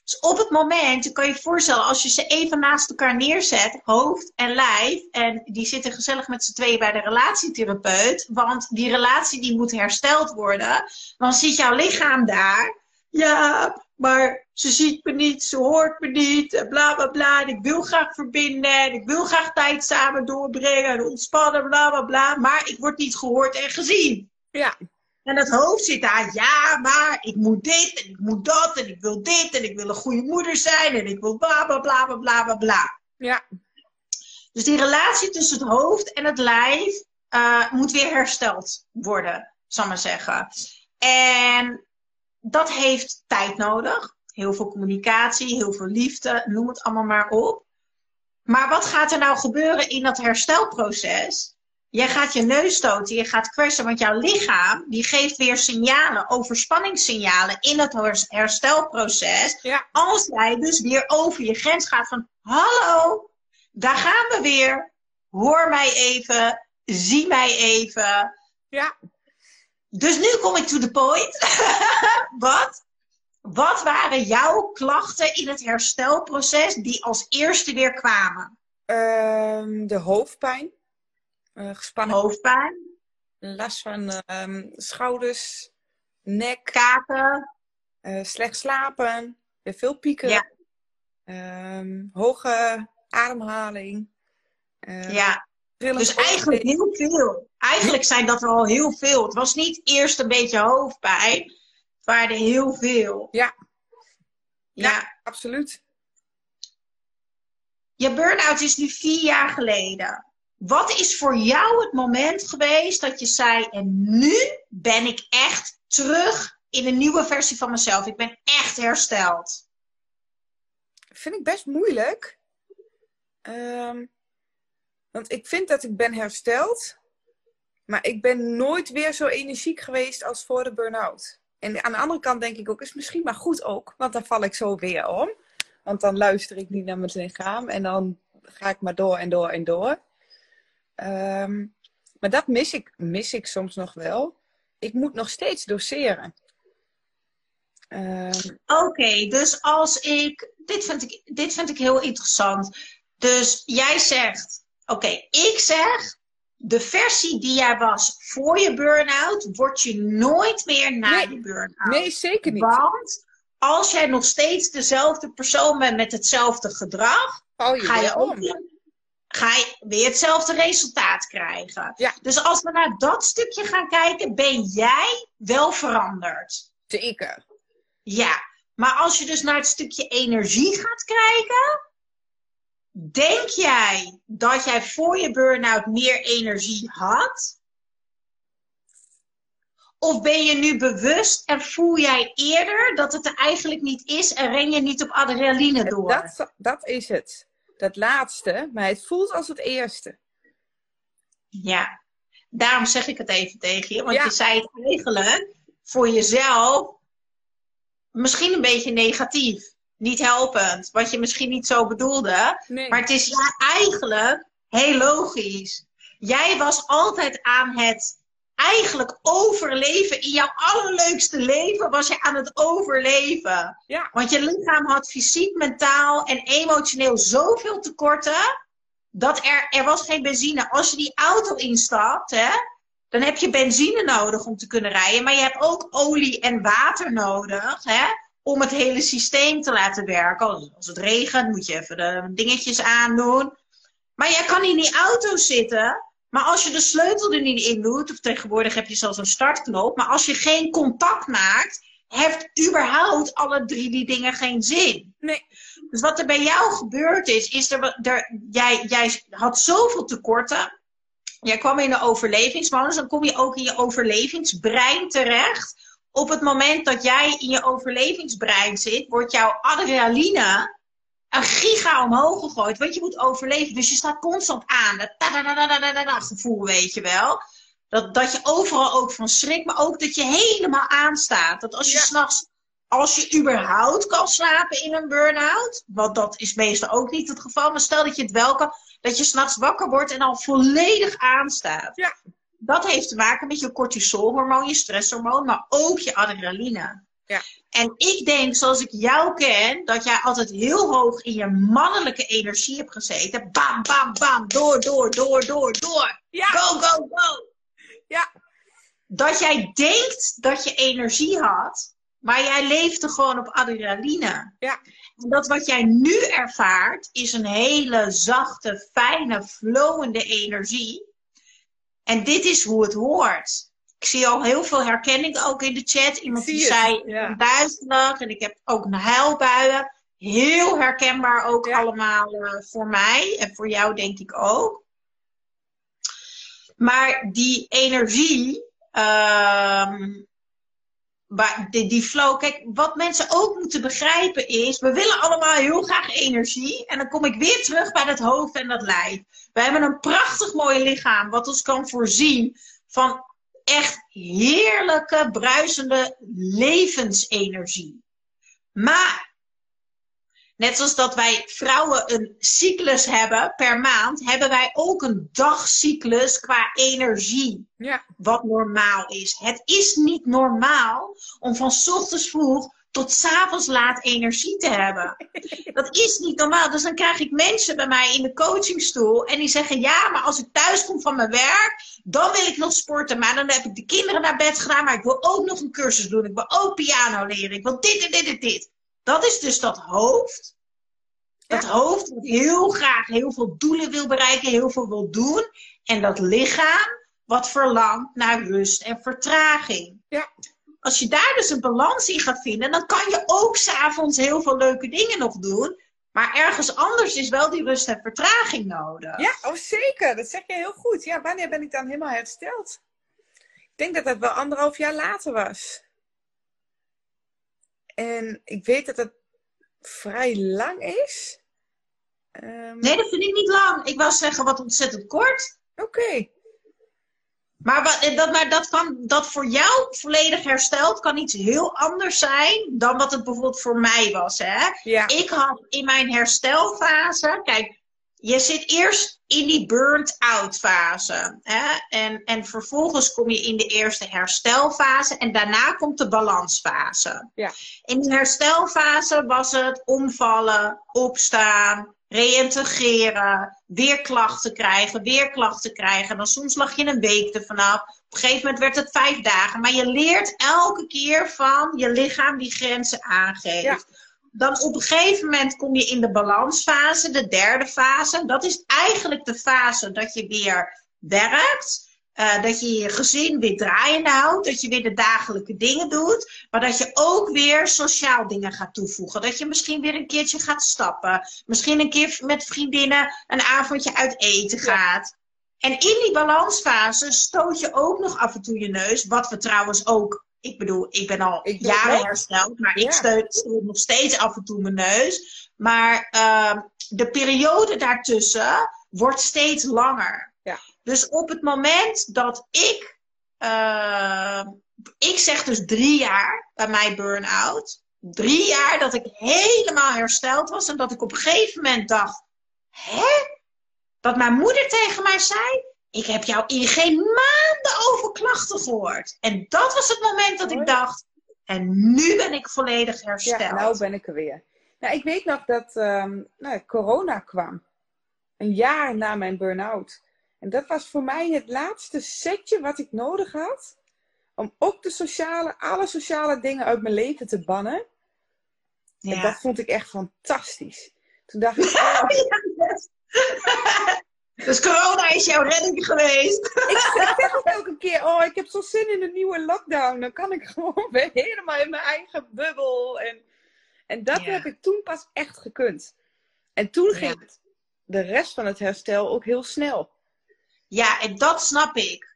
[SPEAKER 2] Dus op het moment, je kan je voorstellen, als je ze even naast elkaar neerzet, hoofd en lijf, en die zitten gezellig met z'n tweeën bij de relatietherapeut, want die relatie die moet hersteld worden, dan zit jouw lichaam daar. Ja, maar ze ziet me niet, ze hoort me niet, bla bla bla. En ik wil graag verbinden, en ik wil graag tijd samen doorbrengen en ontspannen, bla bla bla. Maar ik word niet gehoord en gezien.
[SPEAKER 3] Ja.
[SPEAKER 2] En het hoofd zit daar, ja, maar ik moet dit en ik moet dat en ik wil dit en ik wil een goede moeder zijn en ik wil bla bla bla bla bla bla bla.
[SPEAKER 3] Ja.
[SPEAKER 2] Dus die relatie tussen het hoofd en het lijf uh, moet weer hersteld worden, zal maar zeggen. En dat heeft tijd nodig. Heel veel communicatie, heel veel liefde, noem het allemaal maar op. Maar wat gaat er nou gebeuren in dat herstelproces? Jij gaat je neus stoten, je gaat kwetsen, want jouw lichaam die geeft weer signalen, overspanningssignalen in het herstelproces.
[SPEAKER 3] Ja.
[SPEAKER 2] Als jij dus weer over je grens gaat van, hallo, daar gaan we weer. Hoor mij even, zie mij even.
[SPEAKER 3] Ja.
[SPEAKER 2] Dus nu kom ik to the point. wat? Wat waren jouw klachten in het herstelproces die als eerste weer kwamen?
[SPEAKER 3] Um, de hoofdpijn. Uh, gespannen
[SPEAKER 2] hoofdpijn.
[SPEAKER 3] Last van um, schouders, nek.
[SPEAKER 2] Kaken.
[SPEAKER 3] Uh, slecht slapen. Veel pieken.
[SPEAKER 2] Ja.
[SPEAKER 3] Um, hoge ademhaling.
[SPEAKER 2] ja. Dus eigenlijk heel veel. Eigenlijk zijn dat er al heel veel. Het was niet eerst een beetje hoofdpijn. Het waren er heel veel.
[SPEAKER 3] Ja.
[SPEAKER 2] Ja,
[SPEAKER 3] ja absoluut.
[SPEAKER 2] Je burn-out is nu vier jaar geleden. Wat is voor jou het moment geweest dat je zei: En nu ben ik echt terug in een nieuwe versie van mezelf? Ik ben echt hersteld.
[SPEAKER 3] Vind ik best moeilijk. Um, want ik vind dat ik ben hersteld. Maar ik ben nooit weer zo energiek geweest als voor de burn-out. En aan de andere kant denk ik ook, is misschien maar goed ook. Want dan val ik zo weer om. Want dan luister ik niet naar mijn lichaam. En dan ga ik maar door en door en door. Um, maar dat mis ik, mis ik soms nog wel. Ik moet nog steeds doseren.
[SPEAKER 2] Um... Oké, dus als ik dit, vind ik. dit vind ik heel interessant. Dus jij zegt, oké, ik zeg, de versie die jij was voor je burn-out, word je nooit meer na
[SPEAKER 3] nee,
[SPEAKER 2] je burn-out.
[SPEAKER 3] Nee, zeker niet.
[SPEAKER 2] Want als jij nog steeds dezelfde persoon bent met hetzelfde gedrag,
[SPEAKER 3] oh, je
[SPEAKER 2] ga je ook
[SPEAKER 3] om
[SPEAKER 2] ga je weer hetzelfde resultaat krijgen.
[SPEAKER 3] Ja.
[SPEAKER 2] Dus als we naar dat stukje gaan kijken, ben jij wel veranderd.
[SPEAKER 3] Zeker.
[SPEAKER 2] Ja, maar als je dus naar het stukje energie gaat kijken, denk jij dat jij voor je burn-out meer energie had? Of ben je nu bewust en voel jij eerder dat het er eigenlijk niet is en ren je niet op adrenaline door?
[SPEAKER 3] Dat, dat is het dat laatste, maar het voelt als het eerste.
[SPEAKER 2] Ja, daarom zeg ik het even tegen je. Want je zei het eigenlijk voor jezelf misschien een beetje negatief. Niet helpend. Wat je misschien niet zo bedoelde. Maar het is ja, eigenlijk heel logisch. Jij was altijd aan het eigenlijk overleven. In jouw allerleukste leven was je aan het overleven.
[SPEAKER 3] Ja.
[SPEAKER 2] Want je lichaam had fysiek, mentaal en emotioneel zoveel tekorten. Dat er, er was geen benzine. Als je die auto instapt, hè, dan heb je benzine nodig om te kunnen rijden. Maar je hebt ook olie en water nodig. Hè, om het hele systeem te laten werken. Als het regent, moet je even de dingetjes aandoen. Maar jij kan in die auto zitten maar als je de sleutel er niet in doet, of tegenwoordig heb je zelfs een startknop, maar als je geen contact maakt, heeft überhaupt alle drie die dingen geen zin.
[SPEAKER 3] Nee.
[SPEAKER 2] Dus wat er bij jou gebeurd is, is er, er jij, jij had zoveel tekorten. Jij kwam in de overlevingsmodus, dan kom je ook in je overlevingsbrein terecht. Op het moment dat jij in je overlevingsbrein zit, wordt jouw adrenaline een giga omhoog gegooid, want je moet overleven. Dus je staat constant aan. Dat gevoel, weet je wel. Dat, dat je overal ook van schrikt, maar ook dat je helemaal aanstaat. Dat als je
[SPEAKER 3] Ja.
[SPEAKER 2] s'nachts, als je überhaupt kan slapen in een burn-out, want dat is meestal ook niet het geval, maar stel dat je het wel kan, dat je s'nachts wakker wordt en al volledig aanstaat.
[SPEAKER 3] Ja.
[SPEAKER 2] Dat heeft te maken met je cortisolhormoon, je stresshormoon, maar ook je adrenaline.
[SPEAKER 3] Ja.
[SPEAKER 2] En ik denk, zoals ik jou ken, dat jij altijd heel hoog in je mannelijke energie hebt gezeten. Bam, bam, bam, door, door, door, door, door.
[SPEAKER 3] Ja.
[SPEAKER 2] Go, go, go.
[SPEAKER 3] Ja.
[SPEAKER 2] Dat jij denkt dat je energie had, maar jij leefde gewoon op adrenaline.
[SPEAKER 3] Ja.
[SPEAKER 2] En dat wat jij nu ervaart, is een hele zachte, fijne, flowende energie. En dit is hoe het hoort. Ik zie al heel veel herkenning ook in de chat. Iemand die zei,
[SPEAKER 3] ja.
[SPEAKER 2] duizelig en ik heb ook een huilbuien. Heel herkenbaar ook
[SPEAKER 3] Ja.
[SPEAKER 2] allemaal eh, voor mij en voor jou denk ik ook. Maar die energie, ehm, die, die flow, kijk, wat mensen ook moeten begrijpen is, we willen allemaal heel graag energie. En dan kom ik weer terug bij dat hoofd en dat lijf. We hebben een prachtig mooi lichaam, wat ons kan voorzien van echt heerlijke, bruisende levensenergie. Maar Net zoals dat wij vrouwen een cyclus hebben per maand, hebben wij ook een dagcyclus qua energie.
[SPEAKER 3] Ja.
[SPEAKER 2] Wat normaal is. Het is niet normaal om van ochtends vroeg tot 's avonds laat energie te hebben. Dat is niet normaal. Dus dan krijg ik mensen bij mij in de coachingstoel en die zeggen: Ja, maar als ik thuis kom van mijn werk, dan wil ik nog sporten. Maar dan heb ik de kinderen naar bed gedaan, maar ik wil ook nog een cursus doen. Ik wil ook piano leren. Ik wil dit en dit en dit. Dat is dus dat hoofd. Dat hoofd wat heel graag heel veel doelen wil bereiken, heel veel wil doen. En dat lichaam wat verlangt naar rust en vertraging.
[SPEAKER 3] Ja.
[SPEAKER 2] Als je daar dus een balans in gaat vinden, dan kan je ook s'avonds heel veel leuke dingen nog doen. Maar ergens anders is wel die rust en vertraging nodig.
[SPEAKER 3] Ja, oh zeker. Dat zeg je heel goed. Ja, wanneer ben ik dan helemaal hersteld? Ik denk dat dat wel anderhalf jaar later was. En ik weet dat het vrij lang is. Ehm,
[SPEAKER 2] Nee, dat vind ik niet lang. Ik wou zeggen wat ontzettend kort.
[SPEAKER 3] Oké.
[SPEAKER 2] Maar, wat, dat, maar dat, kan, dat voor jou volledig hersteld kan iets heel anders zijn dan wat het bijvoorbeeld voor mij was. Hè?
[SPEAKER 3] Ja.
[SPEAKER 2] Ik had in mijn herstelfase, kijk, je zit eerst in die burnt-out fase. Hè? En, en vervolgens kom je in de eerste herstelfase en daarna komt de balansfase.
[SPEAKER 3] Ja.
[SPEAKER 2] In de herstelfase was het omvallen, opstaan, reïntegreren, weer klachten krijgen, weer klachten krijgen. Dan soms lag je een week er vanaf. Op een gegeven moment werd het vijf dagen. Maar je leert elke keer van je lichaam die grenzen aangeeft.
[SPEAKER 3] Ja.
[SPEAKER 2] Dan op een gegeven moment kom je in de balansfase, de derde fase. Dat is eigenlijk de fase dat je weer werkt. Eh, dat je je gezin weer draaiende houdt. Dat je weer de dagelijke dingen doet. Maar dat je ook weer sociaal dingen gaat toevoegen. Dat je misschien weer een keertje gaat stappen. Misschien een keer met vriendinnen een avondje uit eten gaat. En in die balansfase stoot je ook nog af en toe je neus. Wat we trouwens ook. Ik bedoel, ik ben al
[SPEAKER 3] Ik
[SPEAKER 2] jaren hersteld. Maar
[SPEAKER 3] Ja.
[SPEAKER 2] ik stoot, stoot nog steeds af en toe mijn neus. Maar ehm, de periode daartussen wordt steeds langer. Dus op het moment dat ik. ehm, ik zeg dus drie jaar bij mij burn-out. Drie jaar dat ik helemaal hersteld was. En dat ik op een gegeven moment dacht: hè? Dat mijn moeder tegen mij zei: Ik heb jou in geen maanden over klachten gehoord. En dat was het moment dat ik dacht: En nu ben ik volledig hersteld.
[SPEAKER 3] Ja, nou ben ik er weer. Nou, ik weet nog dat ehm, nou, corona kwam. Een jaar na mijn burn-out. En dat was voor mij het laatste setje wat ik nodig had. Om ook de sociale, alle sociale dingen uit mijn leven te bannen. En
[SPEAKER 2] ja.
[SPEAKER 3] dat vond ik echt fantastisch. Toen dacht ik, oh,
[SPEAKER 2] dus corona is jouw redding geweest.
[SPEAKER 3] ik zeg ook elke keer, oh, ik heb zo zin in een nieuwe lockdown. Dan kan ik gewoon weer helemaal in mijn eigen bubbel. En, en dat
[SPEAKER 2] Ja.
[SPEAKER 3] heb ik toen pas echt gekund. En toen
[SPEAKER 2] Ja.
[SPEAKER 3] ging het- de rest van het herstel ook heel snel.
[SPEAKER 2] Ja, en dat snap ik.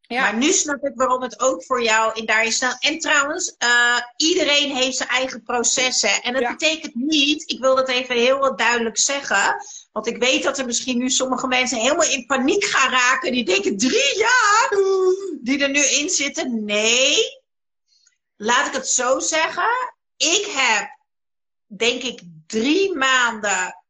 [SPEAKER 3] Ja.
[SPEAKER 2] Maar nu snap ik waarom het ook voor jou in daar is snel. En trouwens, eh, iedereen heeft zijn eigen processen. En dat
[SPEAKER 3] Ja.
[SPEAKER 2] betekent niet, ik wil dat even heel wat duidelijk zeggen. Want ik weet dat er misschien nu sommige mensen helemaal in paniek gaan raken. Die denken drie jaar die er nu in zitten. Nee, laat ik het zo zeggen. Ik heb, denk ik, drie maanden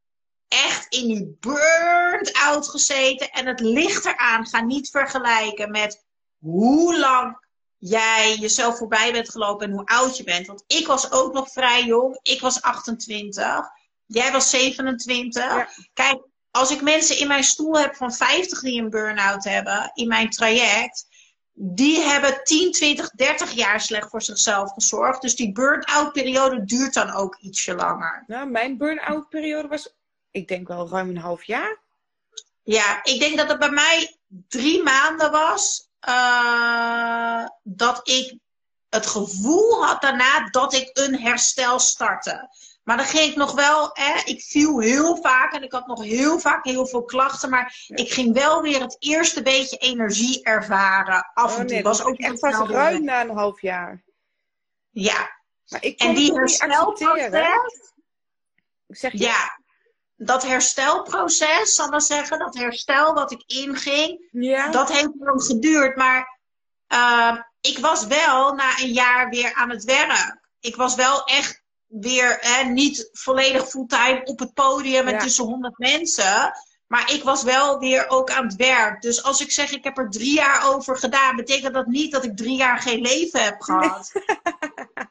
[SPEAKER 2] echt in die burnt-out gezeten. En het ligt eraan. Ga niet vergelijken met hoe lang jij jezelf voorbij bent gelopen en hoe oud je bent. Want ik was ook nog vrij jong. Ik was 28. Jij was 27.
[SPEAKER 3] Ja.
[SPEAKER 2] Kijk, als ik mensen in mijn stoel heb van 50 die een burn-out hebben in mijn traject. Die hebben 10, 20, 30 jaar slecht voor zichzelf gezorgd. Dus die burn-out periode duurt dan ook ietsje langer.
[SPEAKER 3] Nou, mijn burn-out periode was, ik denk wel ruim een half jaar.
[SPEAKER 2] Ja, ik denk dat het bij mij drie maanden was. eh, dat ik het gevoel had daarna dat ik een herstel startte. Maar dan ging ik nog wel, hè, ik viel heel vaak en ik had nog heel vaak heel veel klachten. Maar
[SPEAKER 3] Ja.
[SPEAKER 2] ik ging wel weer het eerste beetje energie ervaren. Af
[SPEAKER 3] Oh
[SPEAKER 2] en toe
[SPEAKER 3] nee,
[SPEAKER 2] was ook
[SPEAKER 3] echt pas ruim na een half jaar.
[SPEAKER 2] Ja,
[SPEAKER 3] Maar ik kon
[SPEAKER 2] en die herstelproces.
[SPEAKER 3] Zeg je?
[SPEAKER 2] Ja, dat herstelproces, zal ik zeggen, dat herstel wat ik inging.
[SPEAKER 3] Ja.
[SPEAKER 2] Dat heeft lang geduurd, maar eh, ik was wel na een jaar weer aan het werk. Ik was wel echt weer hè, niet volledig fulltime op het podium en
[SPEAKER 3] Ja.
[SPEAKER 2] tussen honderd mensen. Maar ik was wel weer ook aan het werk. Dus als ik zeg ik heb er drie jaar over gedaan, betekent dat niet dat ik drie jaar geen leven heb gehad.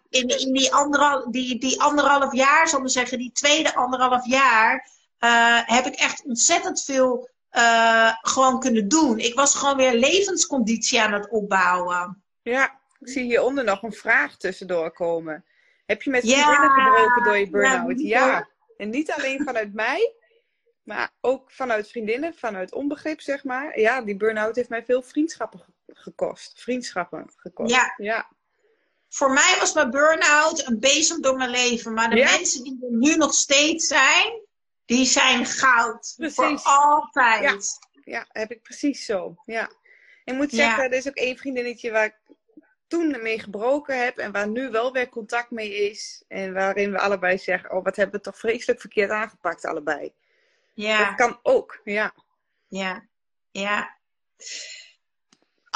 [SPEAKER 2] in, in die, anderhal, die, die anderhalf jaar, zal ik zeggen, die tweede anderhalf jaar, eh, heb ik echt ontzettend veel eh, gewoon kunnen doen. Ik was gewoon weer levensconditie aan het opbouwen.
[SPEAKER 3] Ja, ik zie hieronder nog een vraag tussendoor komen. Heb je met
[SPEAKER 2] Ja,
[SPEAKER 3] vriendinnen gebroken door je burn-out?
[SPEAKER 2] ja,
[SPEAKER 3] En niet alleen vanuit mij, maar ook vanuit vriendinnen, vanuit onbegrip, zeg maar. Ja, die burn-out heeft mij veel vriendschappen ge- gekost. Vriendschappen gekost.
[SPEAKER 2] Ja.
[SPEAKER 3] ja.
[SPEAKER 2] Voor mij was mijn burn-out een bezem door mijn leven. Maar de
[SPEAKER 3] Ja.
[SPEAKER 2] mensen die er nu nog steeds zijn, die zijn goud.
[SPEAKER 3] Precies.
[SPEAKER 2] Voor altijd.
[SPEAKER 3] Ja, heb ik precies zo. Ja. Ik moet
[SPEAKER 2] Ja.
[SPEAKER 3] zeggen, er is ook één vriendinnetje waar ik toen mee gebroken heb en waar nu wel weer contact mee is. En waarin we allebei zeggen, oh wat hebben we toch vreselijk verkeerd aangepakt allebei.
[SPEAKER 2] Ja.
[SPEAKER 3] Dat kan ook, ja.
[SPEAKER 2] Ja, ja.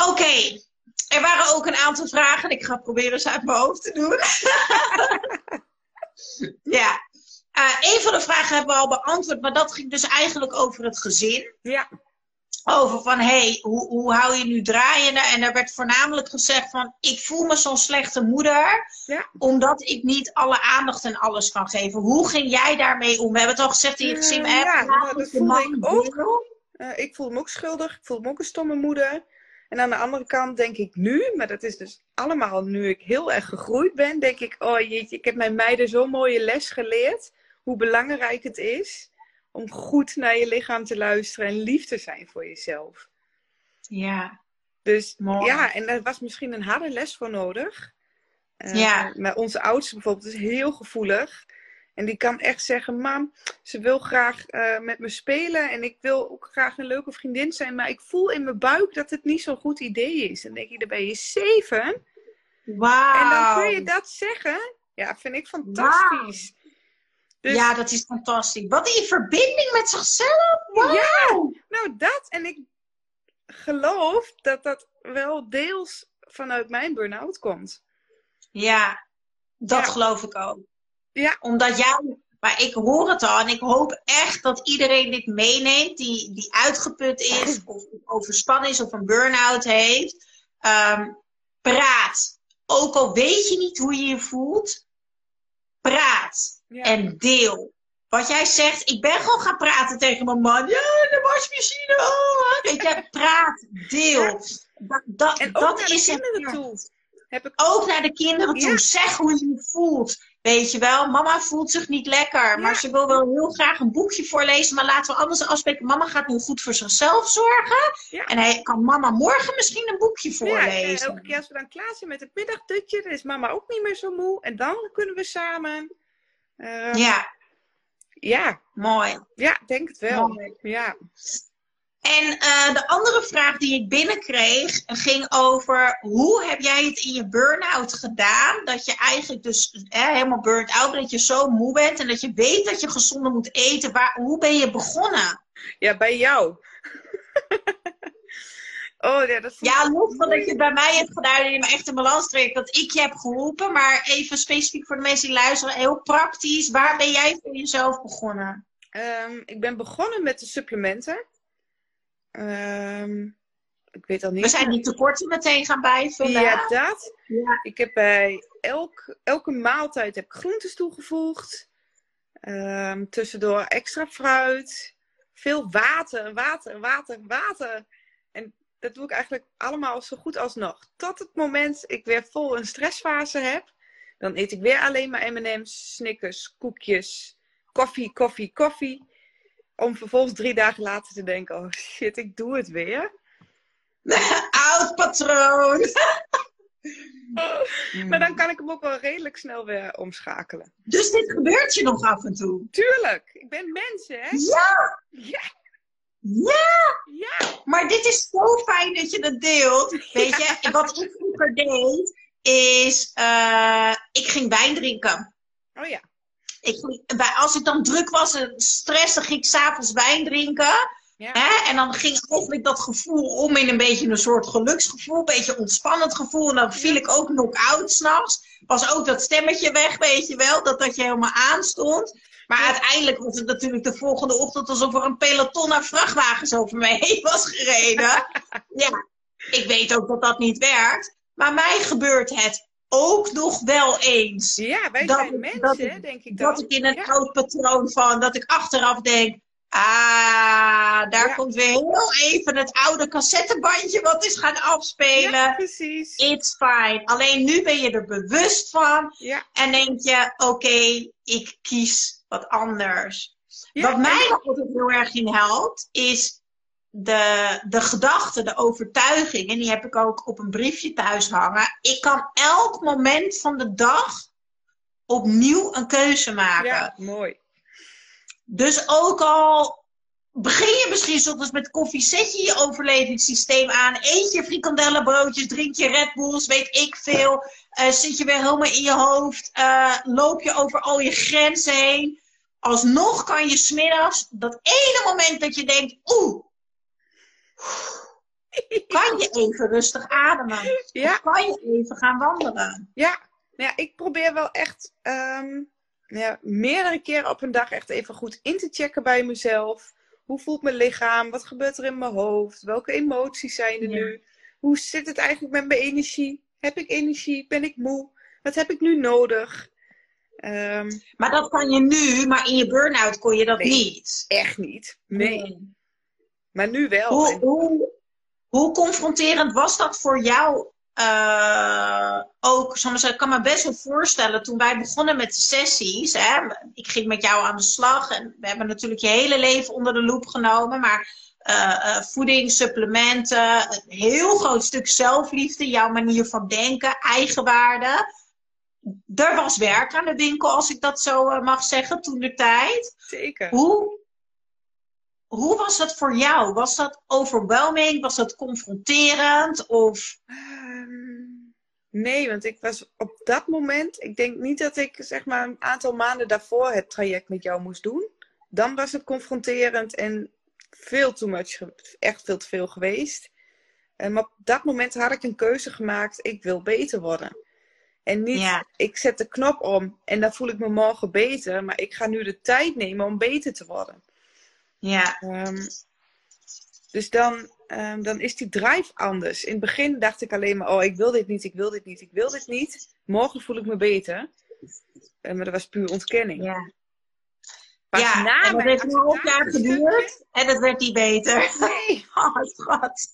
[SPEAKER 2] Oké, er waren ook een aantal vragen. Ik ga proberen ze uit mijn hoofd te doen. ja. Eh, een van de vragen hebben we al beantwoord, maar dat ging dus eigenlijk over het gezin.
[SPEAKER 3] Ja,
[SPEAKER 2] Over van, hé, hey, hoe, hoe hou je nu draaiende? En er werd voornamelijk gezegd van, ik voel me zo'n slechte moeder,
[SPEAKER 3] Ja.
[SPEAKER 2] omdat ik niet alle aandacht en alles kan geven. Hoe ging jij daarmee om? We hebben het al gezegd in je gezin.
[SPEAKER 3] Eh,
[SPEAKER 2] hè,
[SPEAKER 3] ja,
[SPEAKER 2] praat
[SPEAKER 3] dat voelde ik ook. Eh, ik voel me ook schuldig. Ik voel me ook een stomme moeder. En aan de andere kant denk ik nu, maar dat is dus allemaal nu ik heel erg gegroeid ben, denk ik, oh jeetje, ik heb mijn meiden zo'n mooie les geleerd. Hoe belangrijk het is om goed naar je lichaam te luisteren en lief te zijn voor jezelf.
[SPEAKER 2] Ja,
[SPEAKER 3] Dus
[SPEAKER 2] Mooi.
[SPEAKER 3] ja, en daar was misschien een harde les voor nodig. Eh,
[SPEAKER 2] Ja.
[SPEAKER 3] Maar onze oudste bijvoorbeeld is heel gevoelig. En die kan echt zeggen, mam, ze wil graag eh, met me spelen. En ik wil ook graag een leuke vriendin zijn. Maar ik voel in mijn buik dat het niet zo'n goed idee is. En dan denk je, dan ben je zeven.
[SPEAKER 2] wauw.
[SPEAKER 3] En dan kun je dat zeggen. Ja, vind ik fantastisch. Dus
[SPEAKER 2] Ja, dat is fantastisch. Wat in verbinding met zichzelf. Wauw.
[SPEAKER 3] nou dat. En ik geloof dat dat wel deels vanuit mijn burn-out komt.
[SPEAKER 2] Ja, dat
[SPEAKER 3] Ja.
[SPEAKER 2] geloof ik ook.
[SPEAKER 3] Ja.
[SPEAKER 2] Omdat jij, maar ik hoor het al en ik hoop echt dat iedereen dit meeneemt die, die uitgeput is of overspannen is of een burn-out heeft. Ehm, praat. Ook al weet je niet hoe je je voelt, praat
[SPEAKER 3] Ja.
[SPEAKER 2] en deel. Wat jij zegt, ik ben gewoon gaan praten tegen mijn man. Ja, de wasmachine. Oh, weet je, praat, deel. Dat, dat,
[SPEAKER 3] En ook
[SPEAKER 2] dat
[SPEAKER 3] naar
[SPEAKER 2] is het.
[SPEAKER 3] kinderen toe. Heb ik
[SPEAKER 2] Ook naar de kinderen toe.
[SPEAKER 3] Ja.
[SPEAKER 2] Zeg hoe je je voelt. Weet je wel, mama voelt zich niet lekker. Maar
[SPEAKER 3] Ja.
[SPEAKER 2] ze wil wel heel graag een boekje voorlezen. Maar laten we anders afspreken. Mama gaat nu goed voor zichzelf zorgen.
[SPEAKER 3] Ja.
[SPEAKER 2] En hij kan mama morgen misschien een boekje
[SPEAKER 3] Ja,
[SPEAKER 2] voorlezen.
[SPEAKER 3] en elke keer als we dan klaar zijn met het middagdutje, dan is mama ook niet meer zo moe. En dan kunnen we samen. Eh,
[SPEAKER 2] Ja,
[SPEAKER 3] ja,
[SPEAKER 2] mooi.
[SPEAKER 3] ja, ik denk het wel.
[SPEAKER 2] mooi.
[SPEAKER 3] Ja.
[SPEAKER 2] En uh, de andere vraag die ik binnenkreeg ging over hoe heb jij het in je burn-out gedaan? Dat je eigenlijk dus eh, helemaal burn-out bent, dat je zo moe bent en dat je weet dat je gezonder moet eten. Waar, hoe ben je begonnen?
[SPEAKER 3] Ja, bij jou.
[SPEAKER 2] oh, ja, dat ja, los van dat je het bij mij hebt gedaan en je me echt in balans trekt, dat ik je heb geholpen. Maar even specifiek voor de mensen die luisteren, heel praktisch. Waar ben jij voor jezelf begonnen?
[SPEAKER 3] Um, ik ben begonnen met de supplementen. Um, ik weet al niet.
[SPEAKER 2] We zijn die tekorten meteen gaan bijvullen.
[SPEAKER 3] Ja, dat. Ja. Ik heb bij elk, elke maaltijd heb ik groentes toegevoegd. Um, tussendoor extra fruit. Veel water, water, water, water. Dat doe ik eigenlijk allemaal zo goed als nog. Tot het moment ik weer vol een stressfase heb. Dan eet ik weer alleen maar M&M's, Snickers, koekjes, koffie, koffie, koffie. Om vervolgens drie dagen later te denken: oh shit, ik doe het weer.
[SPEAKER 2] Oud patroon.
[SPEAKER 3] Maar dan kan ik hem ook wel redelijk snel weer omschakelen.
[SPEAKER 2] Dus dit gebeurt je nog af en toe?
[SPEAKER 3] Tuurlijk. Ik ben mens, hè?
[SPEAKER 2] Ja.
[SPEAKER 3] Ja.
[SPEAKER 2] Ja.
[SPEAKER 3] Ja.
[SPEAKER 2] Maar dit is zo fijn dat je dat deelt. Weet je, wat ik vroeger deed, is uh, ik ging wijn drinken.
[SPEAKER 3] Oh ja
[SPEAKER 2] ik, als ik dan druk was en stress, dan ging ik s'avonds wijn drinken. Ja. Hè? En dan ging eigenlijk dat gevoel om in een beetje een soort geluksgevoel, een beetje ontspannend gevoel. En dan viel ik ook knock-out s'nachts. Was ook dat stemmetje weg, weet je wel, dat dat je helemaal aanstond. Maar uiteindelijk was het natuurlijk de volgende ochtend alsof er een peloton aan vrachtwagens over mij heen was gereden. ja, ik weet ook dat dat niet werkt. Maar mij gebeurt het ook nog wel eens.
[SPEAKER 3] Ja, wij zijn mensen, denk ik
[SPEAKER 2] dan. Dat ik in een oud patroon van, dat ik achteraf denk, ah, daar komt weer heel even het oude cassettebandje wat is gaan afspelen.
[SPEAKER 3] Ja, precies.
[SPEAKER 2] It's fine. Alleen nu ben je er bewust van
[SPEAKER 3] ja.
[SPEAKER 2] en denk je, oké, ik kies wat anders. wat mij altijd heel erg in helpt, is de, de gedachte, de overtuiging, en die heb ik ook op een briefje thuis hangen. Ik kan elk moment van de dag opnieuw een keuze maken.
[SPEAKER 3] Ja, mooi.
[SPEAKER 2] Dus ook al begin je misschien soms met koffie, zet je je overlevingssysteem aan, eet je frikandellenbroodjes, drink je Red Bulls, weet ik veel, uh, zit je weer helemaal in je hoofd, uh, loop je over al je grenzen heen. Alsnog kan je smiddags, dat ene moment dat je denkt, oeh, kan je even rustig ademen? Ja. kan je even gaan wandelen?
[SPEAKER 3] Ja, nou ja ik probeer wel echt um, ja, meerdere keren op een dag echt even goed in te checken bij mezelf. Hoe voelt mijn lichaam? Wat gebeurt er in mijn hoofd? Welke emoties zijn er nu? Hoe zit het eigenlijk met mijn energie? Heb ik energie? Ben ik moe? Wat heb ik nu nodig? Um,
[SPEAKER 2] maar dat kan je nu, maar in je burn-out kon je dat niet.
[SPEAKER 3] Echt niet. nee. Maar nu wel.
[SPEAKER 2] Hoe, hoe, hoe confronterend was dat voor jou uh, ook? Soms, ik kan me best wel voorstellen, toen wij begonnen met de sessies, hè, ik ging met jou aan de slag en we hebben natuurlijk je hele leven onder de loep genomen, maar uh, uh, voeding, supplementen, een heel groot stuk zelfliefde, jouw manier van denken, eigenwaarde. Er was werk aan de winkel, als ik dat zo mag zeggen, toen de tijd.
[SPEAKER 3] Zeker.
[SPEAKER 2] Hoe, hoe was dat voor jou? Was dat overwhelming? Was dat confronterend? Of...
[SPEAKER 3] Ehm, nee, want ik was op dat moment, ik denk niet dat ik zeg maar een aantal maanden daarvoor het traject met jou moest doen. Dan was het confronterend en veel too much, echt veel te veel geweest. Maar op dat moment had ik een keuze gemaakt, ik wil beter worden. En niet, ik zet de knop om en dan voel ik me morgen beter, maar ik ga nu de tijd nemen om beter te worden.
[SPEAKER 2] Ja.
[SPEAKER 3] Um, dus dan, um, dan is die drive anders. In het begin dacht ik alleen maar, oh, ik wil dit niet, ik wil dit niet, ik wil dit niet. Morgen voel ik me beter. Uh, maar dat was puur ontkenning.
[SPEAKER 2] Ja. Pas ja, na en dat heeft een half jaar geduurd en dat werd niet beter.
[SPEAKER 3] Nee.
[SPEAKER 2] Oh, schat.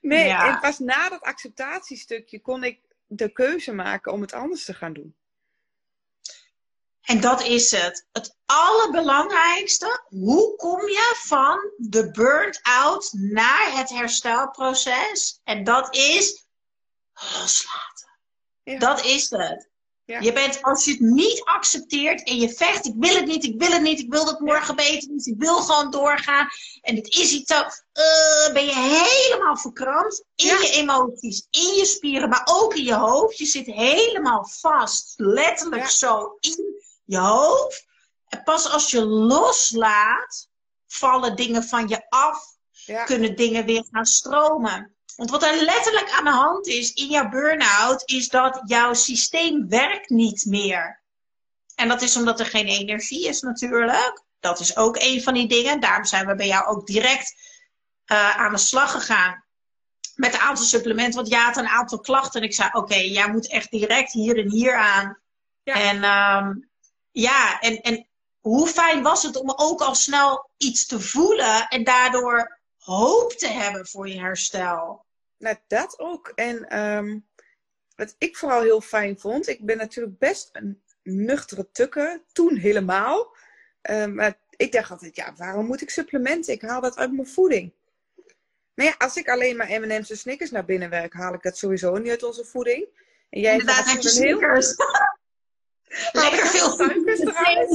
[SPEAKER 3] Nee, ja. en pas na dat acceptatiestukje kon ik de keuze maken om het anders te gaan doen.
[SPEAKER 2] En dat is het. Het allerbelangrijkste. Hoe kom je van de burn-out naar het herstelproces? En dat is loslaten. Ja. Dat is het. Je bent, als je het niet accepteert en je vecht, ik wil het niet, ik wil het niet, ik wil dat morgen beter niet, ik wil gewoon doorgaan. En het is iets zo, uh, ben je helemaal verkrampt in je emoties, in je spieren, maar ook in je hoofd. Je zit helemaal vast, letterlijk zo in je hoofd. En pas als je loslaat, vallen dingen van je af, kunnen dingen weer gaan stromen. Want wat er letterlijk aan de hand is in jouw burn-out, is dat jouw systeem werkt niet meer. En dat is omdat er geen energie is natuurlijk. Dat is ook een van die dingen. Daarom zijn we bij jou ook direct uh, aan de slag gegaan. Met een aantal supplementen. Want jij had een aantal klachten. En ik zei, oké, jij moet echt direct hier en hier aan. Ja. En um, ja, en, en hoe fijn was het om ook al snel iets te voelen. En daardoor hoop te hebben voor je herstel.
[SPEAKER 3] Nou, dat ook. En um, wat ik vooral heel fijn vond, ik ben natuurlijk best een nuchtere tukker, toen helemaal. Um, maar ik dacht altijd, ja, waarom moet ik supplementen? Ik haal dat uit mijn voeding. Nou ja, als ik alleen maar M&M's en Snickers naar binnen werk, haal ik dat sowieso niet uit onze voeding.
[SPEAKER 2] En jij Inderdaad, had je Snickers. Lekker veel suikers eruit.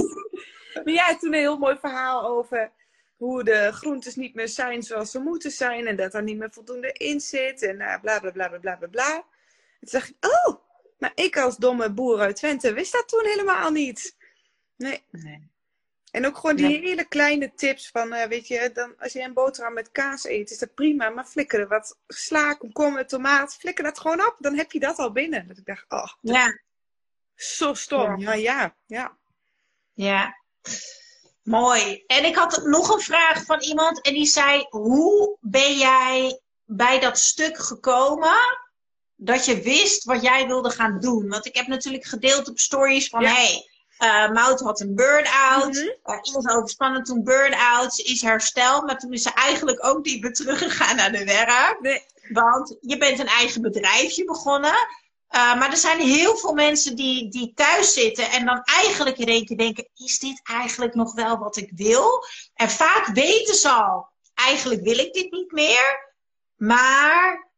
[SPEAKER 3] Maar jij hebt toen een heel mooi verhaal over hoe de groentes niet meer zijn zoals ze moeten zijn en dat er niet meer voldoende in zit en uh, bla bla bla bla bla bla. En toen dacht ik, oh, maar ik als domme boer uit Twente wist dat toen helemaal niet. Nee. nee. En ook gewoon die hele kleine tips van, uh, weet je, dan, als je een boterham met kaas eet, is dat prima, maar flikker er wat sla, komkommer, tomaat, flikker dat gewoon op, dan heb je dat al binnen. Dat ik dacht, oh, ja. Zo stom. Ja, ja, ja.
[SPEAKER 2] Ja. Mooi. En ik had nog een vraag van iemand en die zei: Hoe ben jij bij dat stuk gekomen dat je wist wat jij wilde gaan doen? Want ik heb natuurlijk gedeeld op stories van: ja. hey, uh, Mout had een burn-out. Mm -hmm. uh, was overspannen toen burn-out. Ze is hersteld, maar toen is ze eigenlijk ook niet meer teruggegaan naar de werk. Nee. Want je bent een eigen bedrijfje begonnen. Uh, maar er zijn heel veel mensen die, die thuis zitten en dan eigenlijk in één keer denken: is dit eigenlijk nog wel wat ik wil? En vaak weten ze al: eigenlijk wil ik dit niet meer. Maar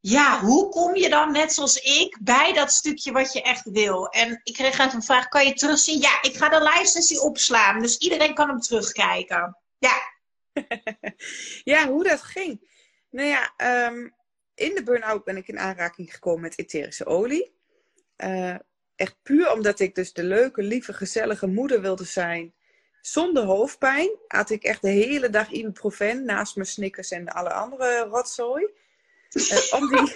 [SPEAKER 2] ja, hoe kom je dan, net zoals ik, bij dat stukje wat je echt wil? En ik kreeg even een vraag: kan je terugzien? Ja, ik ga de live sessie opslaan, dus iedereen kan hem terugkijken. Ja.
[SPEAKER 3] ja, hoe dat ging. Nou ja, um in de burn-out ben ik in aanraking gekomen met etherische olie. Uh, echt puur omdat ik dus de leuke, lieve, gezellige moeder wilde zijn. Zonder hoofdpijn had ik echt de hele dag ibuprofen naast mijn snickers en alle andere rotzooi. Uh, om, die,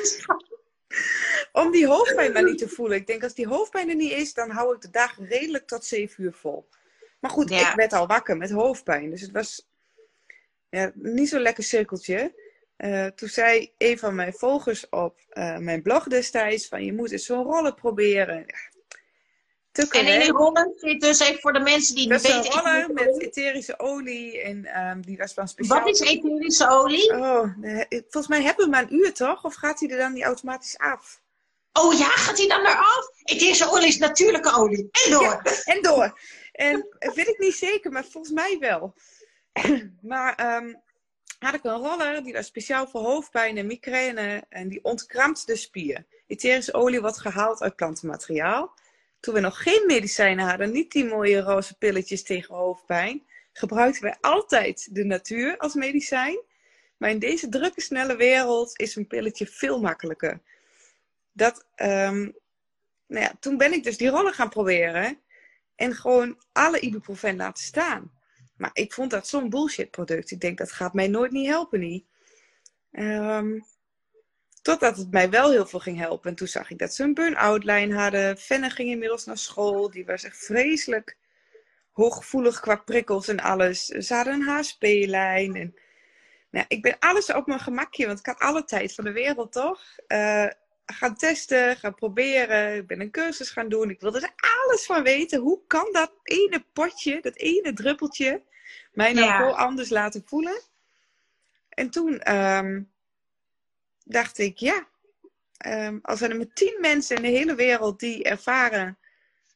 [SPEAKER 3] om die hoofdpijn maar niet te voelen. Ik denk als die hoofdpijn er niet is, dan hou ik de dag redelijk tot 7 uur vol. Maar goed, ik werd al wakker met hoofdpijn. Dus het was ja, niet zo'n lekker cirkeltje. Uh, toen zei een van mijn volgers op uh, mijn blog destijds van je moet eens zo'n rollen proberen.
[SPEAKER 2] Ja, en in die rollen zit dus even voor de mensen die
[SPEAKER 3] niet weten. een rollen met etherische olie en um, die was van speciaal.
[SPEAKER 2] Wat is etherische olie?
[SPEAKER 3] Oh, volgens mij hebben we maar een uur toch? Of gaat hij er dan niet automatisch af?
[SPEAKER 2] Oh ja, gaat hij dan eraf? Etherische olie is natuurlijke olie. En door. Ja,
[SPEAKER 3] en door. En weet ik niet zeker, maar volgens mij wel. maar um, had ik een roller die was speciaal voor hoofdpijn en migraine en die ontkrampt de spier. Etherische olie wordt gehaald uit plantenmateriaal. Toen we nog geen medicijnen hadden, niet die mooie roze pilletjes tegen hoofdpijn, gebruikten wij altijd de natuur als medicijn. Maar in deze drukke, snelle wereld is een pilletje veel makkelijker. Dat, um, nou ja, toen ben ik dus die roller gaan proberen en gewoon alle ibuprofen laten staan. Maar ik vond dat zo'n bullshit product. Ik denk, dat gaat mij nooit niet helpen. Um, totdat het mij wel heel veel ging helpen. En toen zag ik dat ze een burn-out lijn hadden. Fenne ging inmiddels naar school. Die was echt vreselijk hooggevoelig qua prikkels en alles. Ze hadden een HSP-lijn. En, nou, ik ben alles op mijn gemakje, want ik had alle tijd van de wereld, toch? Uh, gaan testen, gaan proberen. Ik ben een cursus gaan doen. Ik wilde er alles van weten. Hoe kan dat ene potje, dat ene druppeltje, mij nou ja. anders laten voelen? En toen um, dacht ik, ja, um, als er maar tien mensen in de hele wereld die ervaren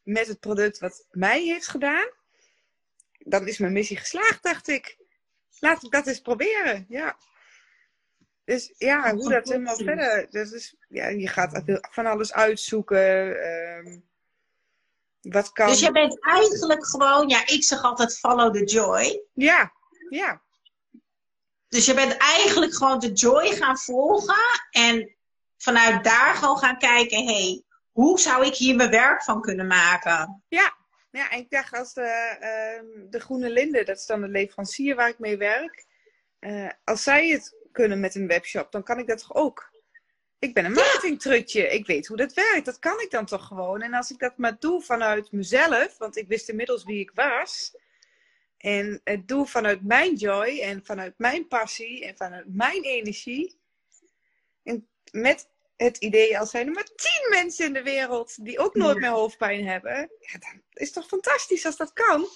[SPEAKER 3] met het product wat mij heeft gedaan, dan is mijn missie geslaagd, dacht ik. Laat ik dat eens proberen, ja. Dus ja, hoe dat helemaal verder. Dat is, ja, je gaat van alles uitzoeken. ehm, wat kan.
[SPEAKER 2] Dus je bent eigenlijk gewoon, ja, ik zeg altijd follow the joy.
[SPEAKER 3] Ja, ja.
[SPEAKER 2] Dus je bent eigenlijk gewoon de joy gaan volgen en vanuit daar gewoon gaan kijken, hé, hey, hoe zou ik hier mijn werk van kunnen maken?
[SPEAKER 3] Ja, ja en ik dacht als de, ehm, de Groene Linde, dat is dan de leverancier waar ik mee werk, eh, als zij het kunnen met een webshop, dan kan ik dat toch ook? Ik ben een marketingtrutje. Ik weet hoe dat werkt. Dat kan ik dan toch gewoon. En als ik dat maar doe vanuit mezelf, want ik wist inmiddels wie ik was. En het doe vanuit mijn joy en vanuit mijn passie en vanuit mijn energie. En met het idee als zijn er maar tien mensen in de wereld die ook nooit meer hoofdpijn hebben. Ja, dan is het toch fantastisch als dat kan.